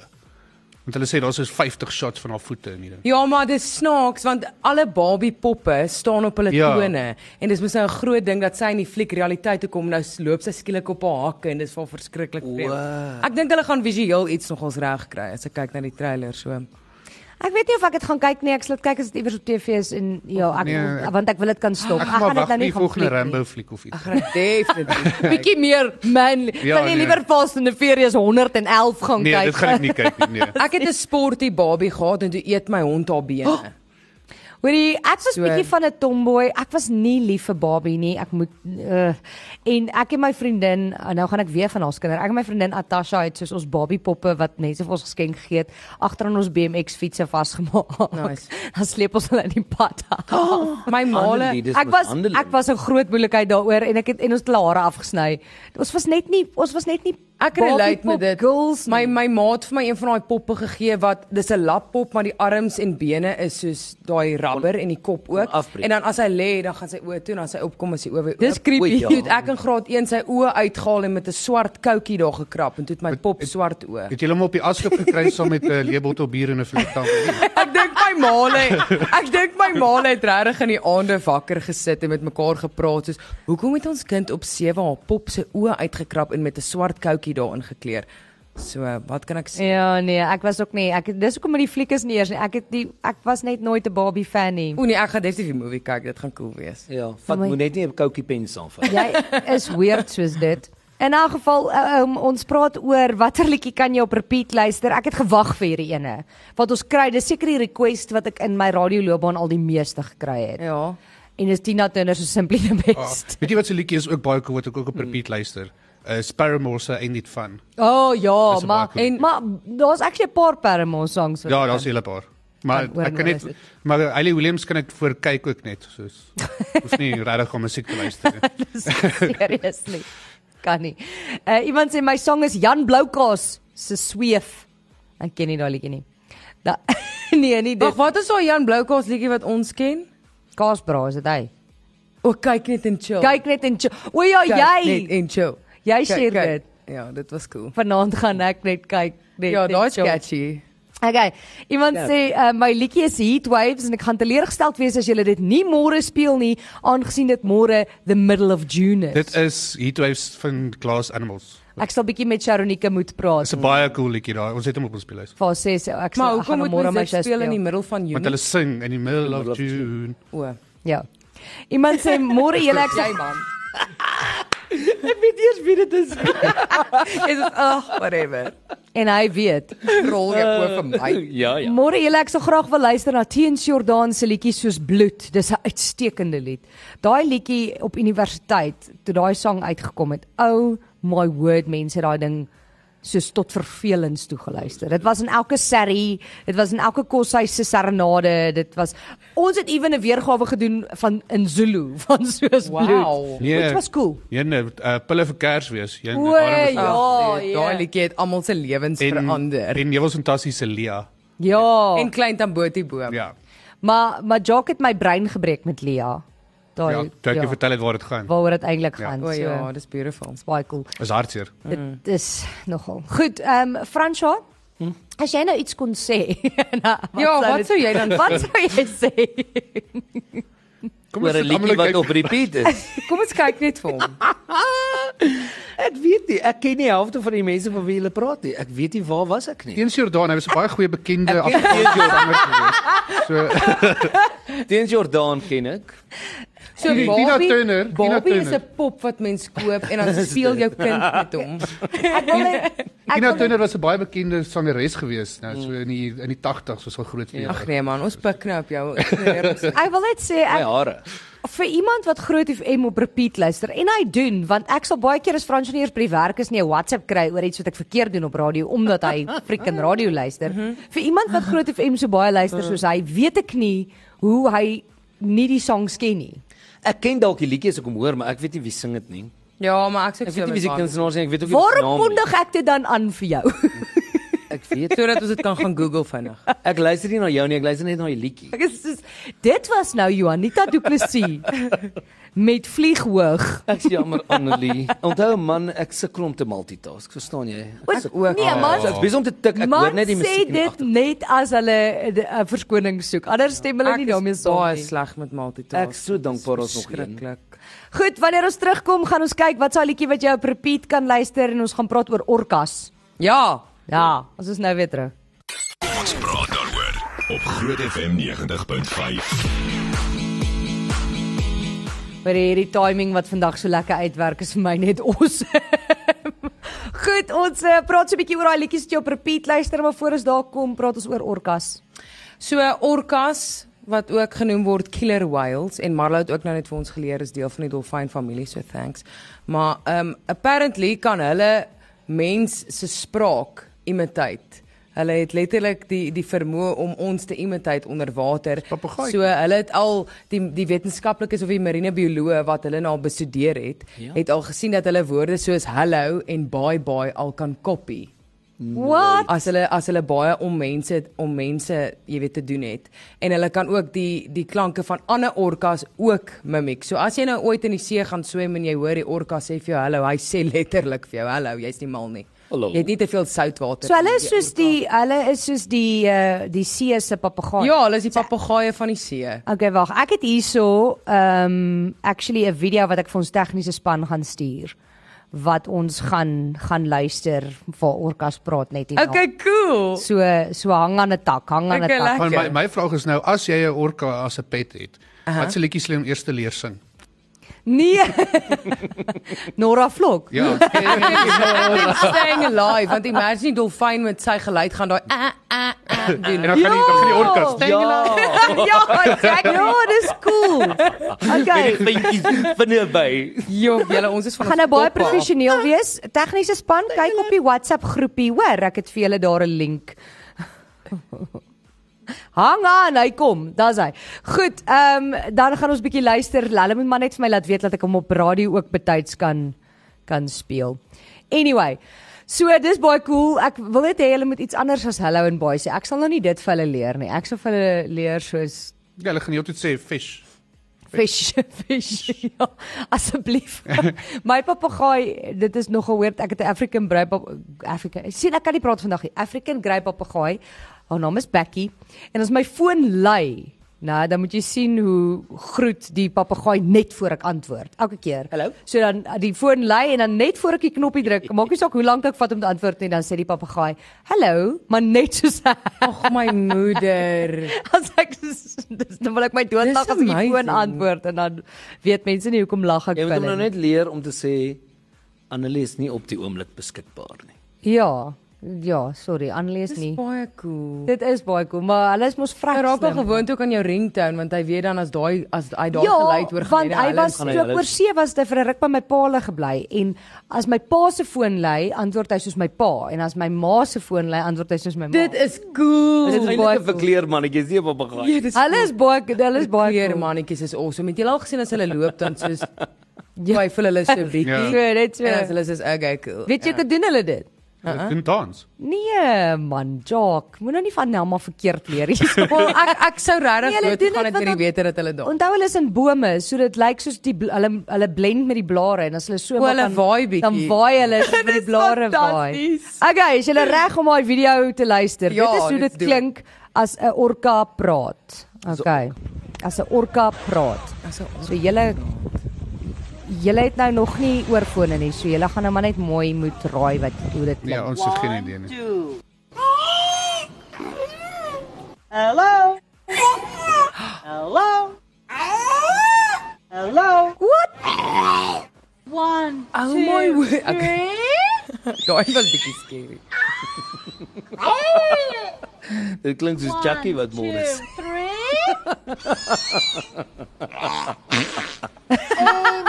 Want hulle sê daar's soos 50 shots van haar voete in hierdie.
Ja, maar dis snaaks want alle Barbie poppe staan op hulle
Ja.
tone en dis mos nou 'n groot ding dat sy in die fliek realiteit toe kom nou loop sy skielik op haar hakke en dis wel verskriklik.
Wow.
Ek dink hulle gaan visueel iets nogals reg kry as ek kyk na die trailer so.
Ek weet nie of ek dit gaan kyk nie. Ek sal dit kyk as dit iewers op TV is en ja, ek
Nee, ek-
want ek wil dit kan stop.
Ek
Ek
gaan
dit nou nie
volgende. Rambo fliek of iets.
Ek gaan definitief.
Bietjie meer man.
Ja,
Kan jy
nee.
liewer Fast and the Furious 111 gaan
Nee,
kyk?
dit gaan ek nie kyk nie. Nee.
Ek het 'n sporty Barbie gehad en toe eet my hond haar bene.
Hoorie, ek was
So-
bietjie van 'n tomboy. Ek was nie lief vir Barbie nie. Ek moet uh, en ek en my vriendin, uh, nou gaan ek weer van ons kinders. Ek en my vriendin Atasha het soos ons Barbie poppe wat mense vir ons geskenk gegee het, agter aan ons BMX fietsse vasgemaak.
Nice.
Dan sleep ons hulle in die pad.
My maale
Handelie, dis
Ek was ek was 'n groot moeilikheid daaroor en ek het en ons het hulle hare afgesny. Ons was net nie ons was net nie
Ek relate met dit.
Girls
My my maat het vir my een van daai poppe gegee wat dis 'n lappop maar die arms en bene is soos daai rubber en die kop ook. En dan as hy lê, dan gaan sy oë toe en as hy opkom is sy oë weer oop.
Dis creepy.
Oei, ja.
Toe het ek in graad 1 sy oë uitgehaal en met 'n swart koutjie daar gekrap en toe het my pop swart oë.
Het julle hom op die ashoop gekry saam met 'n leebottel bier en 'n fliektank?
Ek dink my maale, ek dink my maale het regtig in die aande wakker gesit en met mekaar gepraat soos, "Hoekom het ons kind op 7 haar pop se oë uitgekrap en met 'n swart koutjie daarin gekleer?" So, wat kan ek sê?
Ja, nee, ek was ook nie. Ek dis hoekom met die fliek is nie eers nie. Ek het die ek was net nooit 'n Barbie fan nie.
O nee, ek gaan definitief die movie kyk. Dit gaan cool wees.
Ja, vat moet net nie 'n koukie pen saamvat.
Jy is weird soos dit. In 'n geval um, ons praat oor watter liedjie kan jy op repeat luister. Ek het gewag vir hierdie ene. Want ons kry dis seker die request wat ek in my radioloopbaan al die meeste gekry het.
Ja.
En dis Tina Turner se Simply the
Ah,
Best.
weet jy wat se liedjie is ook baie cool wat ek ook op repeat luister? Uh Sparrowmore se Ain't It Fun.
Oh ja, maar
cool
en maar daar's actually 'n paar Paramore songs. wat
Ja, daar's 'n hele paar. Maar ek kan net maar Hailey Williams kan ek voor kyk ook net soos hoef nie regtig om musiek te luister nie.
Seriously. Kan nie. Uh iemand sê my song is Jan Bloukaas se Sweef. Ek ken nie daai liedjie nie. Da nee, nie
Wag,
dit.
wat is daai Jan Bloukaas liedjie wat ons ken?
Kaasbra is dit hy.
O, kyk net en chill.
Kyk net en chill. O ja,
Kyk
jy.
net en chill.
Jy
Kyk,
sê
kyk.
dit.
Ja, dit was cool.
Vanaand gaan ek net kyk net.
Ja, daai's catchy.
Okay. Iemand
Ja.
sê uh, my liedjie is Heat Waves en ek gaan teleurgesteld wees as julle dit nie môre speel nie aangesien dit môre the middle of June is.
Dit is Heatwaves van Glass Animals.
Ek sal bietjie met Sharonika moet praat.
Dis 'n baie cool liedjie daai. Ons het hom op ons speellys.
Vir sê sy ek sal
Maar
gaan hom môre my
dit
show
speel in die
speel.
middel van
Want
Junie?
hulle sing in die middle of
Middle of
June.
O,
Ja. Iemand sê môre julle ek
jy
sal
man. Ek weet eers wie dit is. Is dit ag, whatever.
En hy weet.
Rol jy oor vir my.
Ja, ja.
Môre julle ek sou graag wil luister na Teens Jordan se liedjie soos Bloed. Dis 'n uitstekende lied. Daai liedjie op universiteit toe daai sang uitgekom het. Oh my word, mense daai ding soos tot vervelings toe geluister. Dit was in elke serie, dit was in elke koshuis se serenade, dit was ons het ewen 'n weergawe gedoen van in Zulu van soos Bloed.
Wow.
Which was cool.
Jene uh, pille vir Kersfees. Jene
O, ja,
Ag,
ja.
Daai liedjie het almal se lewens verander.
En jy was fantasties se Lia.
Ja.
En klein Tamboti boom.
Ja.
Maar maar Jock het my brein gebreek met Lia. Daai
Ja, toe ek jou vertel het waar dit gaan.
waaroor dit eintlik
Ja.
gaan.
O
so,
ja, dis beautiful.
is baie cool.
Is hartseer.
Dit is nogal. Goed, ehm um, Franswa,
Hm?
as jy nou iets kon sê. nou,
Ja, wat sou jy dan
Wat sou jy sê?
Kom almal
liedjie wat
kyk-
op repeat is.
Kom ons kyk net vir hom.
Ek weet nie, ek ken nie die helfte van die mense van wie jy praat nie. Ek weet nie waar was ek nie.
Eens Jordan, hy was 'n baie goeie bekende
Ek ken Teens Jordan.
Afrikaner gewees. So
Teens Jordan ken ek.
So
Tina
Barbie-
Turner, Tina
Barbie is
Turner.
'n pop wat mens koop en dan speel jou kind met hom.
Ek wil net
Tina Turner was 'n baie bekende sangeres gewees, nou so in die in die 80s was al groot vir
Ag
jou.
nee man, ons pik nou op jou.
ek wil net sê
My
ek
hare.
vir iemand wat Groot FM op repeat luister en hy doen want ek sal baie keer as Frans nie eers by die werk is nie 'n WhatsApp kry oor iets wat ek verkeerd doen op radio omdat hy freaking radio luister. Vir iemand wat Groot FM so baie luister soos hy, weet ek nie hoe hy nie die songs ken nie.
Ek ken dalk die liedjies as ek hom hoor, maar ek weet nie wie sing dit nie.
Ja, maar ek sê
Ek weet nie wie se kunstenaars nie, ek weet ook nie
Waarom
nie.
kondig ek dit dan aan vir jou?
Ek weet.
sodat ons dit kan gaan Google vinnig.
Ek luister nie na jou nie, ek luister net na die liedjie.
Ek is soos dit was nou Juanita Du Plessis met vlieg hoog.
Ek sê jammer Annelie. Onthou man, ek sukkel om te multitask, verstaan jy? Ek sukkel.
ook.
Nee, man.
Ek's besig om te tik, ek hoor net die
sê
musiek die
dit net as hulle 'n verskoning soek. Anders stem hulle nie daarmee saam
baie
nie.
sleg met
Ek
multitask.
is so dankbaar ons nog een.
Goed, wanneer ons terugkom, gaan ons kyk wat sal liedjie wat jy op repeat kan luister en ons gaan praat oor orkas.
Ja,
Ja, ons is nou weer terug.
Ons praat daaroor op Groot FM 90.5.
Maar hierdie timing wat vandag so lekker uitwerk is vir my net awesome. Goed, ons uh, praat so 'n bietjie oor daai liedjies wat jy op repeat luister, maar voor ons daar kom, praat ons oor orkas.
So orcas wat ook genoem word killer whales en Marlo het ook nou net vir ons geleer is deel van die dolfyn familie so thanks. Maar um apparently kan hulle mens se spraak imitate. Hulle het letterlik die die vermoë om ons te imitate onder water.
Papegaai.
So hulle het al die die wetenskaplikes of die marine bioloë wat hulle nou al bestudeer het,
Ja.
het al gesien dat hulle woorde soos hallo en bye bye al kan copy
Wat?
as hulle as hulle baie om mense om mense jy weet te doen het en hulle kan ook die die klanke van ander orkas ook mimiek. So as jy nou ooit in die see gaan swem en jy hoor die orka sê vir jou hallo, hy sê letterlik vir jou hallo, jy's nie mal nie.
Hallo.
Jy het nie te veel soutwater.
So hulle is
die
soos die hulle is soos die uh die see se papegaai.
Ja, hulle is die papegaaie van die see.
Okay, wag. Ek het hierso um actually 'n video wat ek vir ons tegniese span gaan stuur wat ons gaan gaan luister waar orkas praat net hier.
Okay, cool.
So so hang aan 'n tak, hang aan 'n
Okay,
tak.
lekker.
Maar my my vraag is nou as jy 'n orka as 'n pet het, wat se liedjies jy hom eers te leer sing?
Nee. Nora Vlok.
Ja.
Staying alive, want imagine die dolfyn met sy geluid gaan daai ah ah ah doen.
En dan gaan die dan gaan die orka.
Ja.
ja, exactly. Ja, dis cool. Okay.
Ventjies binne by.
Jo, julle ons is van
gaan nou baie professioneel wees. Tegniese span, kyk op die WhatsApp groepie, hoor, ek het vir julle daar 'n link. Hang aan, hy kom. Daar's hy. Goed, ehm um, dan gaan ons bietjie luister. Hulle moet maar net vir my laat weet dat ek hom op radio ook betyds kan kan speel. Anyway, so dis baie cool. Ek wil net hê hulle moet iets anders as hello en bye sê. Ek sal nou nie dit vir hulle leer nie. Ek sal vir hulle leer soos
Ja, hulle gaan nie altyd sê fish.
Fish, fish. Ja, asseblief. My papegaai, dit is nog gehoord, ek het 'n African Grey pap Afrika. sien ek kan nie praat vandag nie. African Grey papegaai. Haar naam is Becky en as my foon lui, nou dan moet jy sien hoe groet die papegaai net voor ek antwoord. Elke keer.
Hallo?
So dan die foon lui en dan net voor ek die knoppie druk, maak nie saak hoe lank ek vat om te antwoord nie, dan sê die papegaai, "Hallo," maar net soos
Ag my moeder.
as ek dis dan wil ek my dood lag as ek die foon antwoord en dan weet mense nie hoekom lag ek
Jy moet
vir
hom nou
hulle.
net leer om te sê Annelie is nie op die oomblik beskikbaar nie.
Ja. Ja, sorry, Annelie is
Dis
nie.
baie cool.
Dit is baie cool, maar hulle is mos vrek.
Hy raak al gewoond ook aan jou ringtone want hy weet dan as daai as hy daai
Ja,
geluid hoor
want hy was
gaan hy
toe ek
hulle-
oor see was dit vir 'n ruk by my pa hulle gebly en as my pa se foon lui, antwoord hy soos my pa en as my ma se foon lui, antwoord hy soos my ma.
Dit is cool.
Dit is
Dit is
baie
eintlik 'n verkleermannetjie, nie op 'n bagaai.
Ja, dis
Hulle is baie hulle is baie
Kleer
cool.
mannetjies is awesome. Het jy al gesien as hulle loop dan soos twyfel hulle so bietjie.
Ja.
So, dit so.
En as hulle soos okay, cool.
Weet jy hoe doen hulle dit?
Dit doen dans.
Nee man, Jock, moet nou nie van Nelma verkeerd leer nie.
Wel, ek ek sou
Nee,
regtig
hulle
dood gaan
dit
het met die
want-
wete dat hulle daar.
Onthou hulle is in bome, so dit lyk soos die hulle hulle blend met die blare en as hulle so
hulle
dan-
waai bietjie.
Dan waai hulle soos met die blare waai. Okay, is julle reg om daai video te luister?
Ja,
dit is hoe dit klink as 'n orka praat. Okay. As 'n orka praat.
Aso,
So julle julle het nou nog nie oorfone nie, so julle gaan nou maar net mooi moet raai wat hoe dit klink.
Ja, ons het geen idee nie.
Hello? Hello? Hello?
What?
One,
Oh
two,
my word. Okay. daai was bietjie scary.
Dit klink soos Jackie wat môre is.
two, three.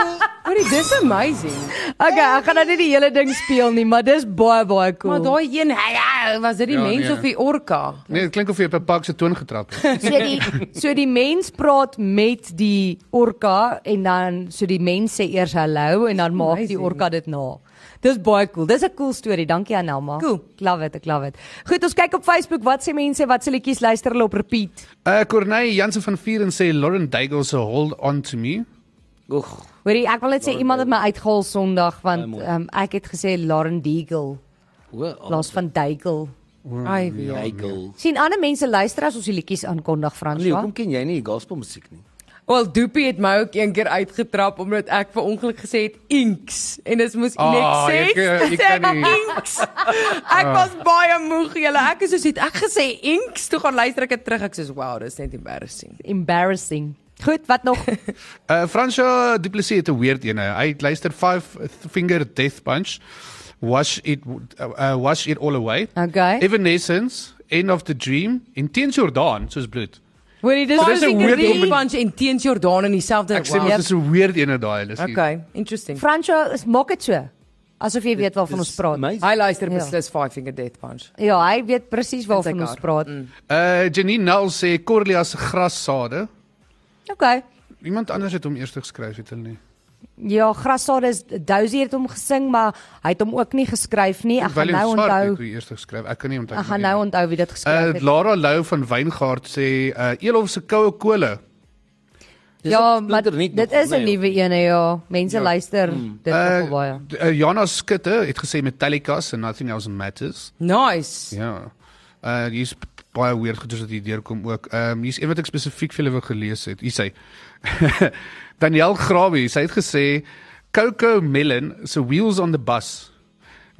Hoorie, dis amazing.
Okay, ek gaan nou nie die hele ding speel nie, maar dis baie baie cool.
Maar daai een, hey, hey, was dit die
Ja,
mens
nee.
of die orka?
Nee, dit klink of jy op 'n pak se toon getrap het.
So die so die mens praat met die orka en dan so die mens sê eers hallo en dan maak die
Amazing.
orka dit na. Dis baie cool. Dis 'n cool storie. Dankie Anelma.
Cool.
Love it, ek love it. Goed, ons kyk op Facebook wat sê mense, wat se liedjies luister hulle op repeat.
Uh Corneille Jansen van Vieren sê Lauren Daigle se Hold On To Me.
Oeg.
Hoorie, ek wil net sê iemand het my uitgehaal Sondag want um, ek het gesê Lauren Deagle
O,
plaas van Deagle.
Ai, wie.
Hy gil.
sien ander mense luister as ons die liedjies aankondig
Nee,
François.
hoekom ken jy nie gospel musiek nie?
Wel Doopie het my ook een keer uitgetrap omdat ek vir ongeluk gesê het inks en dit moes
Ah,
Inex sê.
jy kan- jy kan nie.
inks. Ek was baie moeg julle. Ek is soos het ek gesê inks. Toe gaan luister ek dit terug. Ek sê wow, dis net embarrassing.
Embarrassing. Goed, wat nog?
Uh François Duplessis het 'n weird een. Hy luister Five Finger Death Punch. Wash it uh, uh, wash it all away.
Okay.
Evanescence, End of the Dream, Intense Jordan soos bloed.
Hoorie, dis
dis 'n
Finger
weird combin-
punch en teens Jordan in dieselfde.
Ek sê mos dis 'n weird een daai. Dis nie-
Okay, interesting.
François, is maak dit so. Asof jy weet waarvan ons praat.
amazing.
Hy luister
Ja.
beslis Five Finger Death Punch.
Ja, hy weet presies waarvan ons praat.
Uh Janine Nel sê Corlia se grassade.
Okay.
Iemand anders het hom eers geskryf, het hulle nie.
Ja, Grassade is Dousie het hom gesing, maar hy het hom ook nie geskryf nie. Ek gaan nou
Swart het
onthou.
hom eers geskryf. Ek kan nie onthou.
Ek gaan
nie.
nou onthou wie dit geskryf
Uh
het.
Lara Lou van Wyngaard sê uh Elof se koue kole.
Dis
Ja, maar dit
nog,
is 'n
nee.
nuwe ene ja. Mense
Ja.
luister dit
Uh,
nogal baie.
d- uh Jana Skutte het gesê Metallica's and nothing else matters.
Nice.
Ja. Uh hier's baie weird goeders wat hier deurkom ook. Ehm um, hier's een wat ek spesifiek vir hulle wou gelees het. Hier sê Daniel Grawie, sy het gesê Coco Melon se wheels on the bus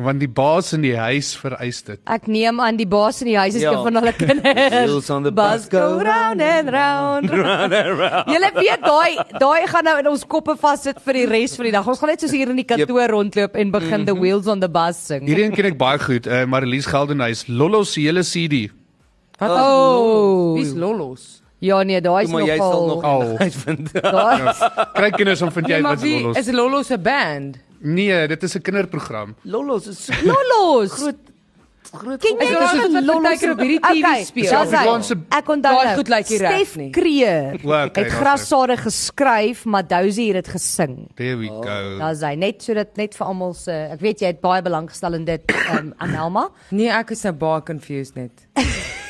want die baas in die huis vereis dit.
Ek neem aan die baas in die huis is
Ja.
een van hulle kinders.
Wheels on the bus
go round and round.
Run around.
Julle weet daai daai gaan nou in ons koppe vassit vir die res van die dag. Ons gaan net soos hier in die kantoor rondloop en begin the wheels on the bus sing.
Hierdie een ken ek baie goed. Uh Marlies Geldenhuys, Lolo se hele CD.
Wat
Oh.
Wie's Lolos?
Ja nee, daai is
Maar jy sal nog
nogal
Al.
uitvind.
daai
Kry kinders om vind jy
Nee,
uit
maar
wat
wie
Lolos.
is Lolos 'n band?
Nee, dit is 'n kinderprogram.
Lolos is
Lolos.
groot groot.
Ken jy
Is dit wat
Lolos
partykeer op hierdie TV
Okay,
speel?
Afrikaanse-
Ek onthou
Daai
nou,
goed lyk nie reg
Stef
nie.
Kreer
O, okay,
het grassade geskryf, maar Dousie het dit gesing.
There we go.
Daar's hy net so dit net vir almal se ek weet jy het baie belang gestel in dit um, Anelma.
Nee, ek is nou baie confused net.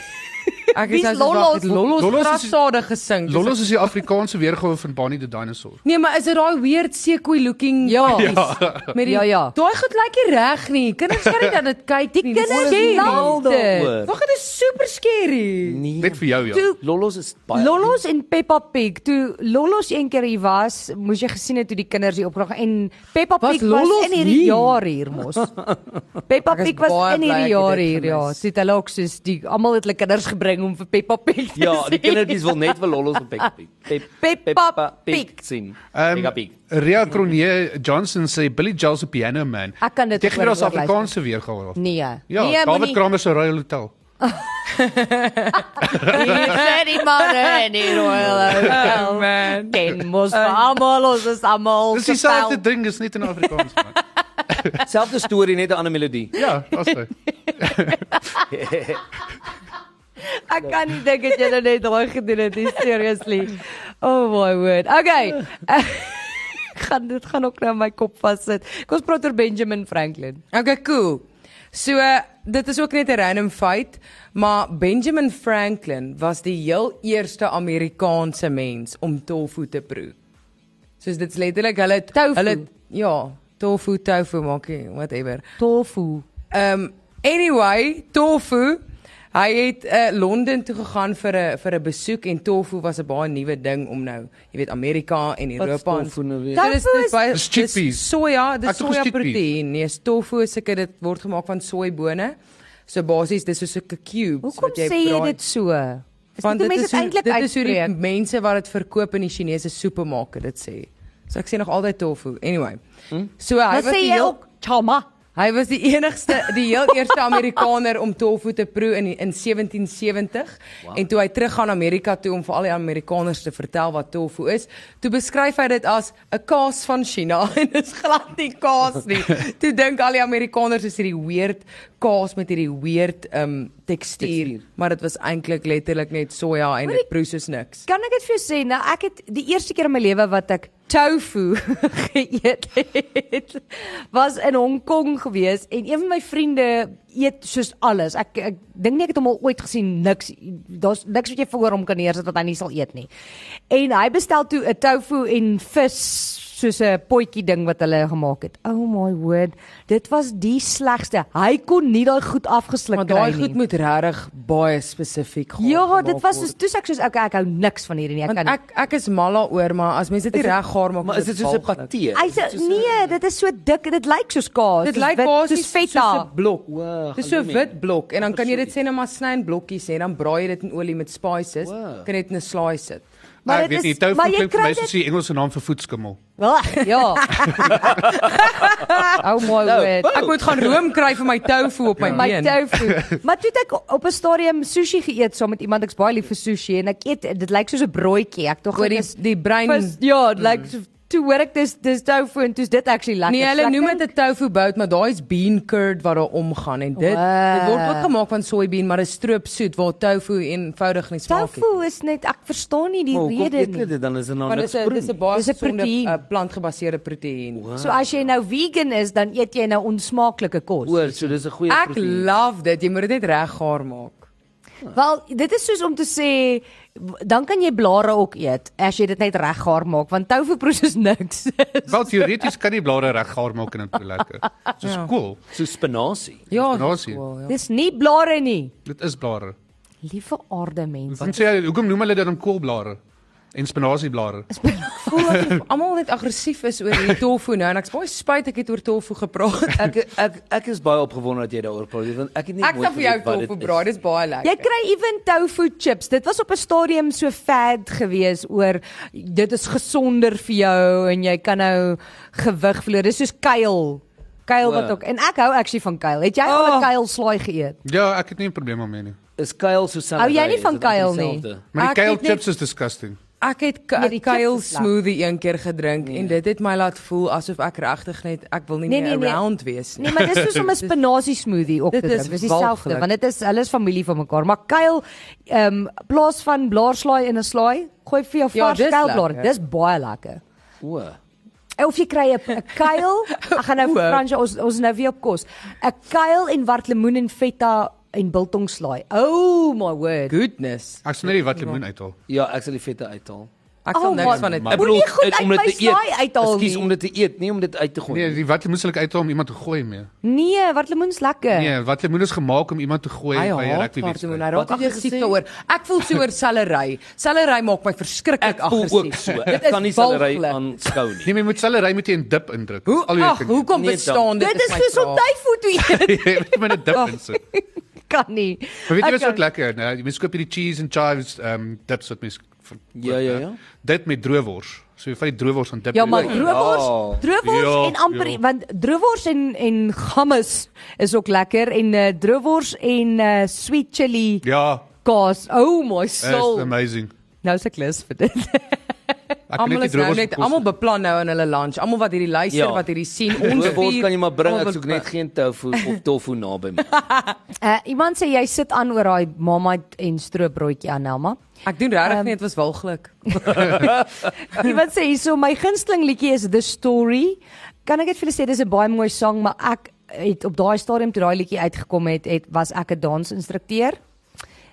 Ek
Wie's Lolos?
het Lolos
Lolos is-
grassade gesing.
Lolos is die Afrikaanse weergawe van Bonnie the Dinosaur.
Nee, maar is dit daai weird sequoia looking
Ja.
pakkies met die
Ja, ja.
Daai goed lyk nie reg nie. Kinders kan nie dat dit kyk
Die
nie.
kinders
scary.
love dit.
Hoor.
Wag, dit is super scary.
Nee.
Net vir jou ja.
Toe
Lolos is baie
Lolos en Peppa Pig, toe Lolos een keer hier was, moes jy gesien het hoe die kinders hier opgerig en Peppa
Was
Pig was
Lolos
in hierdie
nie?
jaar hier mos. Peppa Pig was in hierdie jaar hier ja. Sit hulle ook soos die almal het hulle kinders gebring ding om vir Peppa Pig te
Ja, die
sê.
kindertjies wil net wil lollos op Peppa Pig. Pep,
Peppa Pig.
sien.
Ehm,
Peppa Pig.
Ria Cronje Johnson sê Billy Joel se Piano Man.
Ek kan dit oor-
ons. Afrikaanse weergawe.
Nee.
Ja,
nee,
David Kramer se Royal Hotel.
Hier sê die manne in die Royal Hotel.
man.
Ken mos vir almal, ons is almal.
Dis dieselfde ding, is net in Afrikaans man.
Selfde storie net 'n ander melodie.
Ja, daar's hy.
Ek kan nie dink dat jy net daai gedoen het, nie, seriously. Oh my word. Okay. gaan dit gaan ook nou my kop vassit. Kom ons praat oor Benjamin Franklin.
Okay, cool. So dit is ook net 'n random feit, maar Benjamin Franklin was die heel eerste Amerikaanse mens om tofu te proe. Soos dit's letterlik hulle
Tofu.
hulle ja, tofu, tofu maak jy whatever.
Tofu.
Um anyway, tofu Hy het uh, Londen toe gegaan vir 'n vir 'n besoek en tofu was 'n baie nuwe ding om nou, jy weet Amerika en
Wat
Europa en
tofu nou weer?
Dit is dit is baie
Dis chickpeas.
dis Soja, dis
dis
soja proteïen. Nee, is tofu is seker dit word gemaak van soeibone. So basies dis soos 'n cubes
Hoekom
wat jy
sê jy
braai.
dit so? Is
Want
dit mense eintlik
dit is hoe die mense wat dit verkoop in die Chinese supermarkte dit sê. So ek sê nog altyd tofu. Anyway. So hy was
sê
die
jy ook chama.
Hy was die enigste die heel eerste Amerikaner om tofu te proe in in 1770 wow. en toe hy teruggaan Amerika toe om vir al die Amerikaners te vertel wat tofu is, toe beskryf hy dit as 'n kaas van China en dit is glad nie kaas nie. toe dink al die Amerikaners is hierdie weird kaas met hierdie weird um tekstuur,
Tekstuur.
maar dit was eintlik letterlik net soja en dit proe soos niks.
Kan ek dit vir jou sê? Nou ek het die eerste keer in my lewe wat ek tofu geëet het was in Hong Kong gewees en een van my vriende eet soos alles. Ek ek dink nie ek het hom al ooit gesien niks daar's niks wat jy voor hom kan neersit wat hy nie sal eet nie. En hy bestel toe 'n tofu en vis soos 'n potjie ding wat hulle gemaak het. Oh my word, dit was die slegste. Hy kon nie daai goed afgesluk
Maar
kry
daai
nie.
goed moet regtig baie spesifiek gaan.
Ja, dit was soos toe sê ek soos okay, ek hou niks van hierdie nie. Ek
Want
kan
ek ek is mal daaroor, maar as mense dit nie reg gaar maak,
Maar is dit soos 'n patee?
Hy sê nee, dit is so dik, dit lyk soos kaas.
Dit lyk basies
soos feta.
soos 'n blok.
Wow,
Dis so wit blok en dan kan jy dit sê net maar sny in blokkies en dan braai jy dit in olie met spices.
Wow.
Kan dit in 'n slice sit.
Maar
ek
dit
weet nie,
is- jy
klink vir my
dit-
soos die Engelse naam vir voetskimmel.
Wel, ja. oh my
Nou,
word.
wow.
Ek moet gaan room kry vir my tofu op my
My
been.
tofu. Maar toe ek op 'n stadium sushi geëet saam met iemand ek's baie lief vir sushi en ek eet dit lyk soos 'n broodjie. Ek tog
Oor die
dis
die brein
vis, ja, dit lyk so toe hoor ek dis dis tofu en toe's dit actually lekker.
Nee, hulle noem dit 'n tofu bout, maar daai is bean curd wat daar omgaan en dit
Wow.
dit word ook gemaak van soybean, maar dit is stroopsoet waar tofu eenvoudig nie smaak nie.
Tofu is net ek verstaan nie die
Maar
rede nie.
jy dit dan is dit nou
Maar
niks
'n dis 'n baie
Dis 'n
gesonde uh, plantgebaseerde proteïen.
So as jy nou vegan is, dan eet jy nou onsmaaklike kos.
Oor, so dis 'n goeie
Ek
proteïen.
love dit. Jy moet dit net reg gaar maak.
Wel, dit is soos om te sê dan kan jy blare ook eet as jy dit net reg gaar maak want tofu proes is niks.
Wel teoreties kan jy blare reg gaar maak en dit proe lekker. Soos
Ja.
kool.
So spinasie.
Ja,
Spinasie.
cool, ja.
Dis nie blare nie.
Dit is blare.
Liewe aarde mense.
Wat sê jy, hoekom noem hulle dit dan koolblare? En spinasieblare.
voel asof almal net aggressief is oor hierdie tofu nou en ek's baie spyt ek het oor tofu gepraat.
Ek ek ek is baie opgewonde dat jy daaroor praat want ek het nie
Ek sal vir jou tofu braai, dis baie lekker.
Jy kry even tofu chips. Dit was op 'n stadium so fad gewees oor dit is gesonder vir jou en jy kan nou gewig verloor. Dis soos kuil. Kuil wat
Wow.
ook en ek hou actually van kuil. Het jy al 'n
Oh.
kuil slaai geëet?
Ja, ek het nie 'n probleem daarmee nie.
Is kuil so self.
Hou jy nie van kuil nie?
Maar
Ek
die kale
het net-
chips is disgusting.
Ek het
Nee,
kale smoothie een keer gedrink en dit het my laat voel asof ek regtig net ek wil nie
Nee,
meer
nee, nee.
around wees nie.
Nee, maar dis soos om 'n spinasie smoothie op te
Dit
drink.
is
Dis dieselfde want dit is hulle is familie van mekaar. Maar kuil ehm um, plaas van blaarslaai in 'n slaai, gooi vir jou
Ja,
vars kuilblaar.
lekker.
Dis baie lekker.
O.
Of jy kry 'n kuil, ek gaan nou. Fransja ons ons nou weer op kos. 'n Kuil en wartlemoen en feta en biltong slaai. Oh my word.
Goodness.
Ek sal net die wat lemoen uithaal.
Ja, ek sal die vette uithaal.
Ek sal
Oh,
niks van dit.
Ek bedoel eh,
uit
om dit te eet. Ekskuus om dit te eet, nie om dit uit te gooi.
Nee, die wat lemoen sal ek uithaal om iemand te gooi mee.
Nee, wartlemoen's lekker.
Nee, wat lemoen is gemaak om iemand te gooi
Hy
by 'n rugby wedstryd.
Wat het jy
aggressief
gesê?
daaroor. Ek voel so oor sellery. Sellery maak my verskriklik
ek voel
aggressief.
ook so.
Dit
Ek
is
kan nie
walglik.
aanskou nie.
Nee, maar jy moet sellery met 'n dip indruk.
Hoe
Al hoe jy
ag,
kan.
hoekom
Nee,
bestaan dit?
Dit is soos
vraag.
tyfoon te eet.
jy moet met 'n dip insit.
Kan nie.
Maar weet jy
Ek
wat so
kan-
lekker, né? Jy mens koop hierdie cheese and chives ehm um, dips wat mens
Ja, ja, ja.
Dit met droewors. So jy vat die droewors en dip
Ja, maar droewors, droewors
Ja,
en amper
ja.
want droewors en en hummus is ook lekker en uh, droewors en uh, sweet chili
Ja,
kaas. Oh my
is
soul.
amazing.
Nou se klus vir dit.
Almal is nou net almal beplan nou in hulle lunch. Almal wat hierdie luister,
Ja.
wat hierdie sien, ons vier,
kan jy maar bring. Ek soek net geen tofu of tofu naby my.
Uh, iemand sê jy sit aan oor daai Marmite en stroopbroodjie Anelma.
Ek doen regtig
Ehm,
net was walglik.
Iemand sê hierso my gunsteling liedjie is The Story. Kan ek net vir julle sê dis 'n baie mooi sang, maar ek het op daai stadium toe daai liedjie uitgekom het, het was ek 'n dansinstrukteur.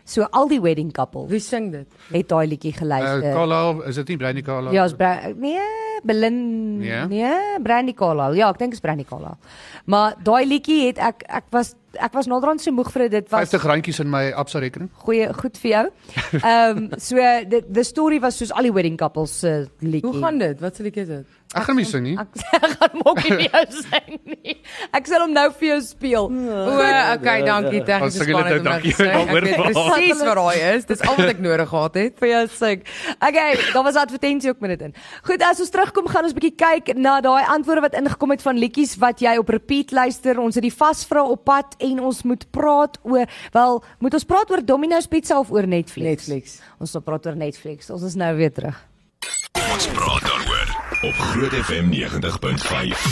So al die wedding couples
Wie sing dit?
het daai liedjie
Uh,
geluister.
Carla, is dit nie Brandy Carla?
Ja, is Bra nee, Belin
Ja?
nee, Brandy Carlisle. Ja, ek dink is Brandy Carlisle. Maar daai liedjie het ek ek was ek was naderhand so moeg vir dit. Dit was
50 randjies in my Absa rekening.
goeie goed vir jou. Ehm um, so the, the story was soos al die wedding couples se uh, liedjie.
Hoe gaan dit? Wat se liedjie is dit?
Ek gaan nie sing nie.
Ek ek gaan mokkie vir jou sing nie. Ek sal hom nou vir jou speel.
O, okay, dankie tegniese span het
dit,
hom nou
dankie.
Ek
daaroor
weet
verhaal.
presies wat daai is. Dis al wat ek nodig gehad het.
vir jou sing. Okay, daar was advertensie ook met dit in. Goed, as ons terugkom gaan ons bietjie kyk na daai antwoorde wat ingekom het van liedjies wat jy op repeat luister. Ons het die vasvra op pad en ons moet praat oor wel, moet ons praat oor Domino's Pizza of oor Netflix?
Netflix.
Ons sal praat oor Netflix. Ons is nou weer terug.
Ons praat daaroor op Groot FM 90.5.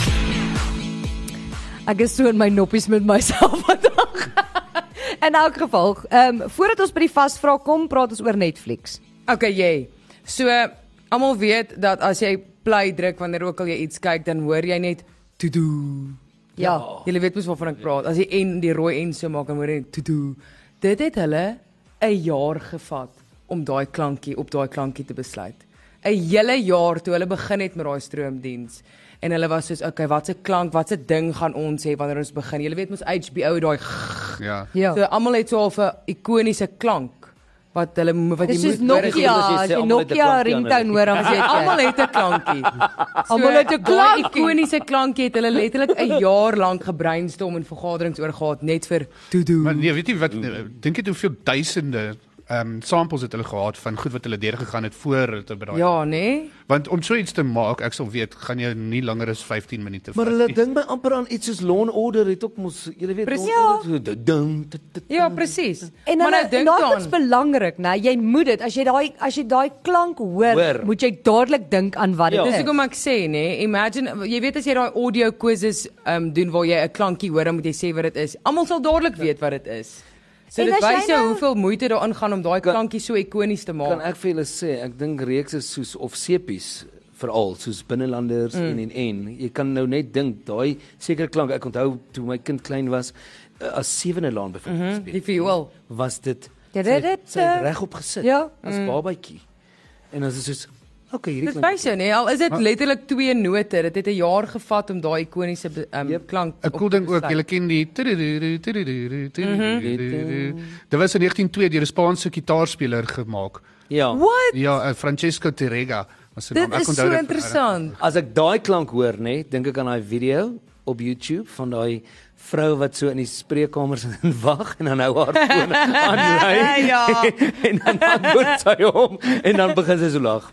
Ek is so in my noppies met myself vandag. in elk geval, ehm um, voordat ons by die vasvra kom, praat ons oor Netflix.
Okay, jy. So almal weet dat as jy play druk wanneer ook al jy iets kyk, dan hoor jy net to do.
Ja.
Jy weet mos waarvan ek praat. As jy en die rooi en so maak, dan hoor jy to do. Dit het hulle 'n jaar gevat om daai klankie op daai klankie te besluit. 'n Hele jaar toe hulle begin het met daai stroomdiens. En hulle was soos, okay, watse klank, watse ding gaan ons hê wanneer ons begin? Jy weet mos HBO daai
Ja.
Ja.
So almal het so 'n ikoniese klank wat hulle wat jy moet as
Nokia,
as jy
as Nokia ringtone hoor dan weet jy.
Almal het 'n klankie.
Almal het 'n klankie.
ikoniese klankie het hulle letterlik 'n jaar lank gebrainstorm en vergaderings oor gehad net vir to do.
Maar nee, weet jy wat dink jy hoeveel duisende ehm um, samples het hulle gehad van goed wat hulle deurgegaan het voor hulle te bereik.
Ja, nee.
Want om so iets te maak, ek sal weet, gaan jy nie langer as 15 minute
Maar
vat
hulle
nie.
ding by amper aan iets soos Law and Order het ook mos, jy weet, so tut, tut,
Ja, presies.
En
maar
hulle,
nou dink
daai is
dan.
belangrik, né? Jy moet dit as jy daai as jy daai klank hoor,
Hoor.
moet jy dadelik dink aan wat dit
Ja.
is.
Dis hoekom ek sê, nê, imagine jy weet as jy daai audio quizzes um doen waar jy 'n klankie hoor, dan moet jy sê wat dit is. Almal sal dadelik weet wat dit is. So
En
dit wys jou
nou-
hoeveel moeite daarin gaan om daai
Kan-
klankie so ikonies te
Kan
maak.
ek vir julle sê, ek dink reekse soos of sepies veral soos binnelanders mm. en en en jy kan nou net dink daai sekere klank ek onthou toe my kind klein was uh, as sewende laan byvoorbeeld mm
Mhm, Die viool.
was dit
Ja, dit-
sy
eh,
regop gesit
ja.
as babatjie en as dit soos okay hierdie
Dit
klink
wys jou, nê, al is dit letterlik twee note. Dit het 'n jaar gevat om daai ikoniese um,
Yep.
klank.
'n Cool
op te
ding ook, jy ken die tudududu. Dit was in 1902 deur 'n Spaanse gitaarspeler gemaak.
ja
What?
Ja, uh, Francesco Terrega was sy
Dit
naam. Ek
is
onthou
so
dit-
interessant.
as ek daai klank hoor nê dink ek aan daai video op YouTube van daai vrou wat so in die spreekkamers in wag en dan hou haar foon aan ry
Ja.
en dan antwoord sy hom en dan begin sy so lag.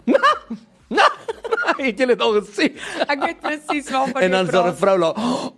Het jy dit al gesien?
Ek weet presies waarvan
En dan daar 'n vrou lag.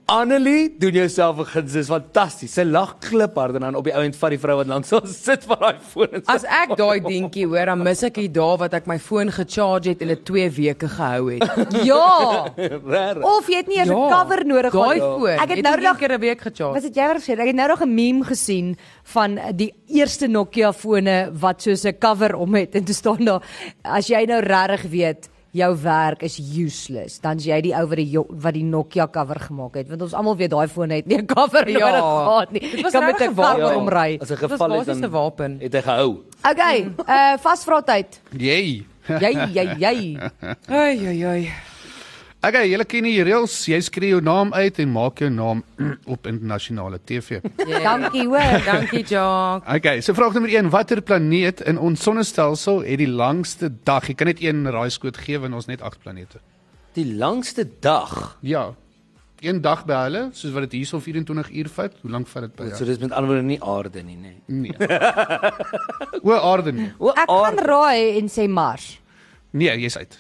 Annelie, doen jouself 'n guns, dis fantasties. Sy lag kliphard en dan op die ou end vat die vrou wat langs haar sit van daai foon en
As ek daai dingetjie hoor, dan mis ek die dae wat ek my foon gecharge het en dit 2 weke gehou het.
Ja.
Regtig.
Of jy het nie eers 'n cover nodig
Daai
gehad.
foon.
Ek het
het
nou
een
nog
keer 'n week gecharge.
Was dit jy wat gesê het? Ek het nou nog 'n meme gesien van die eerste Nokia fone wat soos 'n cover om het en toe staan daar as jy nou regtig weet jou werk is useless, dan is jy die ou wat die wat die Nokia cover gemaak het want ons almal weet daai fone het nie 'n cover
Ja.
nodig gehad nie.
Dit was
kan met 'n cover
ja.
omry.
As 'n
Dit was
geval is
basies 'n
dan
wapen.
het hy gehou.
Okay, uh vasvra tyd.
Jy.
Jy jy jy.
Ai ai ai.
Okay, julle ken die reëls. Jy skree jou naam uit en maak jou naam op internasionale TV.
Yeah.
Dankie hoor.
Dankie, Jock.
Okay, so vraag nommer 1, watter planeet in ons sonnestelsel het die langste dag? Jy kan net een raaiskoot gee want ons het net 8 planete.
Die langste dag.
Ja. Een dag by hulle, soos wat dit hierso 24 uur vat. Hoe lank vat dit by
So
jou?
dis met ander woorde nie aarde nie, nê. Nee.
Nee. O, aarde nie.
O,
Ek gaan raai en sê Mars.
Nee, jy's uit.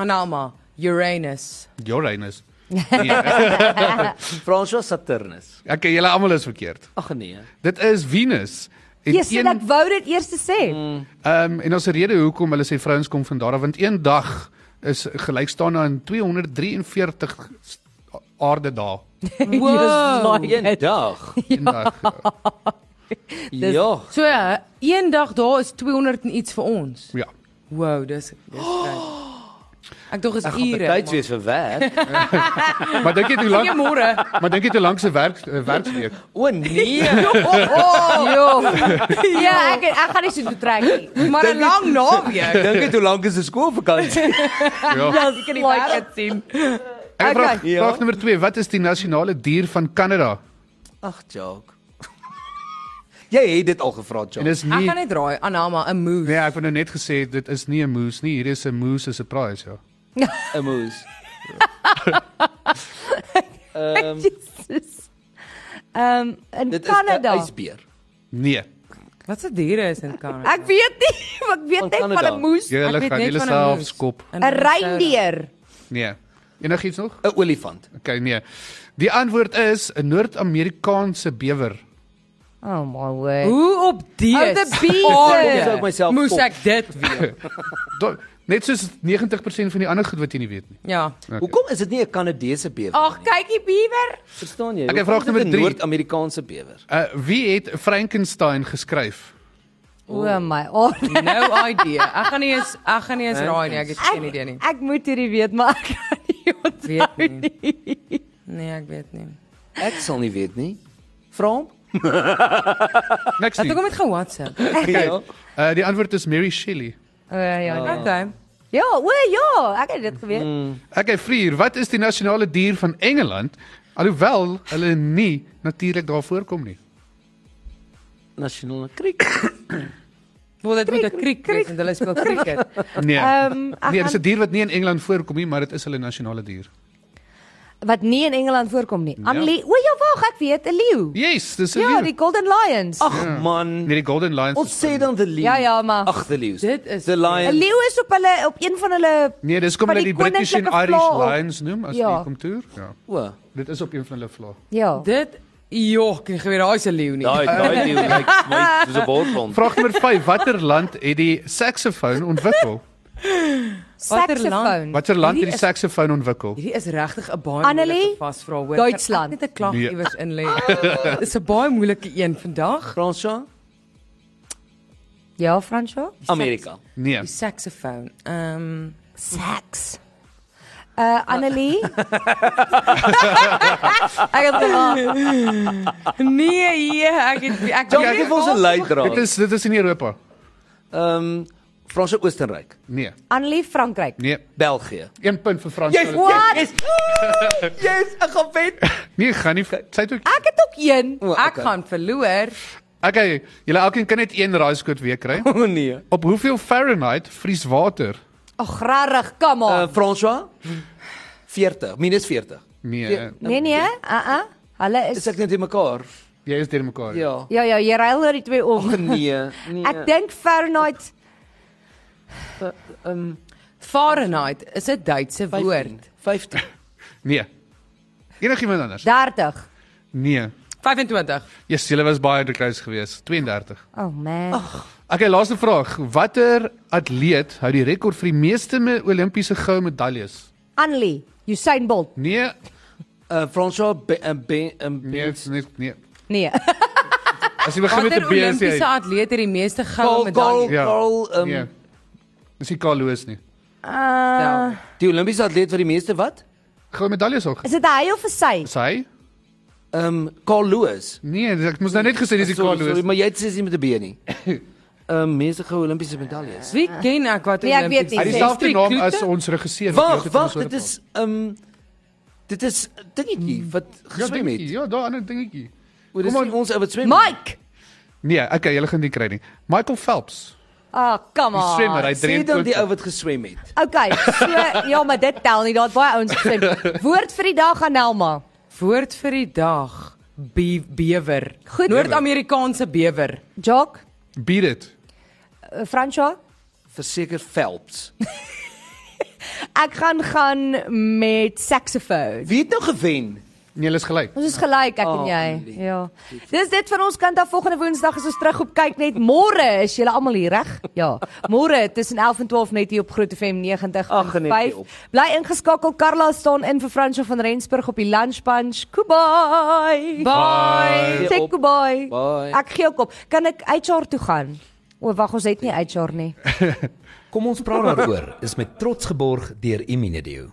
Anama, Uranus.
Uranus. Nee.
François Saturnus.
Okay, julle almal is verkeerd.
Ag nee.
Dit is Venus. En
Jesus,
een-
ek wou dit eers te sê.
Mm.
Ehm um, en ons rede hoekom hulle sê vrouens kom van daar af want een dag is gelykstaande aan 243 s- aarde dae.
Wow.
Een dag.
Een dag. ja.
Ja.
So ja, een dag daar is 200 en iets vir ons.
ja.
Wow, dis dis. Ek dink is
Ek gaan
ure.
tyd wees vir werk.
Maar dink jy hoe lank
Goeiemôre.
maar dink jy hoe lank se werk uh, werksweek?
O nee.
Jo. Ja, ek ek gaan nie so toe trek nie.
Maar 'n lang naweek.
Dink dit hoe lank is 'n skoolvakansie?
Ja.
Ek kan die werk sien.
Ek okay. vraag,
Ja.
vraag nommer 2, wat is die nasionale dier van Kanada?
Ag, Jock. Jy het dit al gevra,
En
Jock.
dis
Ek
nie
gaan net raai, Anama, 'n moose.
Nee, ek het nou net gesê dit is nie 'n moose nie, hier is 'n moose 'n surprise, ja.
'n moes. Ehm.
Ehm in
dit is 'n ysbeer.
Nee.
Wat se diere is in Kanada?
Ek weet nie, ek weet net van. 'n moes,
Julle
weet
gaan
net
julle self
moose.
skop.
'n reindeer.
Nee. Enigiets nog?
'n Olifant.
Okay, nee. Die antwoord is 'n Noord-Amerikaanse bewer.
Oh my word.
Hoe op die
Oh, the bees.
Hoe sou ek myself
Moes
kop?
ek dit weet?
Net soos 90% van die ander goed wat jy nie weet nie.
Ja.
Okay.
Hoekom is dit nie 'n Kanadese bewer?
Ag, kykie beaver.
verstaan jy?
Ek
Hoekom
vraag nommer
'n
drie.
Noord-Amerikaanse bewer.
Uh wie het Frankenstein geskryf?
O my. Oh,
No idea. Ek gaan nie eens ek gaan nie eens raai nie. Ek het geen idee nie.
ek moet hierdie weet, maar ek kan nie onthou
Weet
nie.
nie. Nee, ek weet nie.
Ek sal nie weet nie. Vra hom.
Niks
Het
nie.
ek hom met ge-WhatsApp?
Ja.
Uh die antwoord is Mary Shelley.
O ja, ja.
Okay.
Ja, o ja, ek het dit geweet.
Okay, Vrier, wat is die nasionale dier van Engeland? Alhoewel hulle nie natuurlik daar voorkom nie.
Nasionale kriek.
Wil dit moet 'n kriek wees want hulle speel cricket.
Nee.
Ehm, ek
nee, dis
gaan-
'n dier wat nie in Engeland voorkom nie, maar dit is hulle nasionale dier.
Wat nie in Engeland voorkom nie.
Ja.
Annelie, o ja, wag, ek weet, 'n leeu.
Yes, dis 'n
Ja,
leeu.
die Golden Lions.
Ag man.
Nee, die Golden Lions.
Ons sê dan the leeu.
Ja, ja, maar
Ag, the leeu.
Dit is
the lion.
'n leeu is op hulle op een van hulle
Nee, dis kom hulle die,
die
British en
koninklike
Irish
op-
Lions noem as
Ja.
die kom toer. Ja.
O.
Dit is op een van hulle vlae.
ja.
Dit joh, ek weet daai se leeu nie.
Daai daai leeu lyk my soos 'n bordrond.
Vraag nommer 5, watter land het die saksofoon ontwikkel?
Watter
Saxofoon.
Watter land het die
is-
saksofoon ontwikkel?
Hierdie is regtig 'n baie moeilike vasvra hoor.
Duitsland.
Ek Net 'n klag
Nee.
iewers in lê. Dis 'n baie moeilike een vandag.
Fransja?
Ja, Fransjo?
Amerika.
Nee.
Die saksofoon. Ehm
Sax. Uh Annelie? ek het gevra.
Nee, hier, ek het ek
gee vir ons 'n
Dit
leidraad.
is dit is in Europa.
Ehm Franse Oostenryk.
Nee.
Annelie Frankryk.
Nee.
België.
Een punt vir Frans.
Yes,
What?
yes. Yes, ek gaan wen.
Nee, gaan nie. Sy het ook
Ek het ook een.
O,
ek
okay.
gaan verloor.
Okay, julle elkeen kan net een raaiskoot weer kry.
O nee.
Op hoeveel Fahrenheit vries water?
Ag, rarig, come
Uh
on.
François? 40, minus 40.
Nee,
Nee nee, uh uh. Hulle
Is
is
ek net in mekaar?
jy is deur mekaar.
Ja.
Ja ja, jy ruil oor die twee om.
Ag nee. Nee.
Ek dink Fahrenheit
ehm
Fahrenheit is 'n Duitse
15.
woord.
15.
Nee. Enigiemand anders?
30.
Nee.
25.
Yes, julle was baie drukhuis geweest. 32.
Oh man.
Okay, laaste vraag. Watter atleet hou die rekord vir die meeste me Olimpiese goue medaljes?
Annelie, Usain Bolt.
Nee,
Uh François be, uh, be, um,
nee,
be,
nee, nee.
Nee.
As jy begin met 'n
Watter
B, is
Olimpiese atleet het die meeste goue
Carl Carl
medaljes?
Ja.
Carl um,
Nee. Dis nie Carl Lewis nie.
Uh
die Olimpiese atleet wat die meeste wat?
Goue medaljes ook.
is dit hy of is sy?
Is hy?
Ehm um, Carl Lewis.
Nee, dis- ek moes nou net gesê dis die Carl
sorry,
Lewis.
maar jy het sê nie met 'n B nie. Ehm um, meeste goue Olimpiese medaljes.
Wie ken ek wat
Nee, ek weet nie.
Hy het dieselfde naam
Kloete?
as ons regisseur. wat
Wag, wag,
ons
dit is ehm um, dit is dingetjie wat
praat. ja,
geswem het.
ja, daar ander dingetjie.
O, dis
Kom
nie
aan.
ons ou wat swem.
Mike.
Nee, okay, julle gaan nie kry nie. Michael Phelps.
Ah, come
Die
on.
swemmer, hy
Sê dan die
23.
ou wat geswem het.
Okay, so ja, maar dit tel nie. Daar't baie ouens gesê. Woord vir die dag aan Nelma.
Woord vir die dag. Be bewer.
Goed.
Noord-Amerikaanse bewer.
Jock,
Beat it.
uh, Franswa,
Verseker Phelps.
ek gaan gaan met saxofoon.
Wie het nou gewen?
Nee, hulle is gelyk.
Ons is gelyk ek
Oh,
en jy.
lief.
Ja. Dis dit van ons kant af volgende Woensdag is ons terug op kyk net môre is julle almal hier reg? Ja. Môre tussen 11 en 12 net hier op Groot FM 90.
Ag, geniet jy op.
Bly ingeskakel. Carla staan in vir Fransjo van Rensburg op die lunch punch. Goodbye.
Bye.
Sê
op.
goodbye.
Bye.
Ek gee ook op. Kan ek HR toe gaan? O, wag, ons het nie HR nie.
Kom ons praat daaroor is met trots geborg deur Imunedio.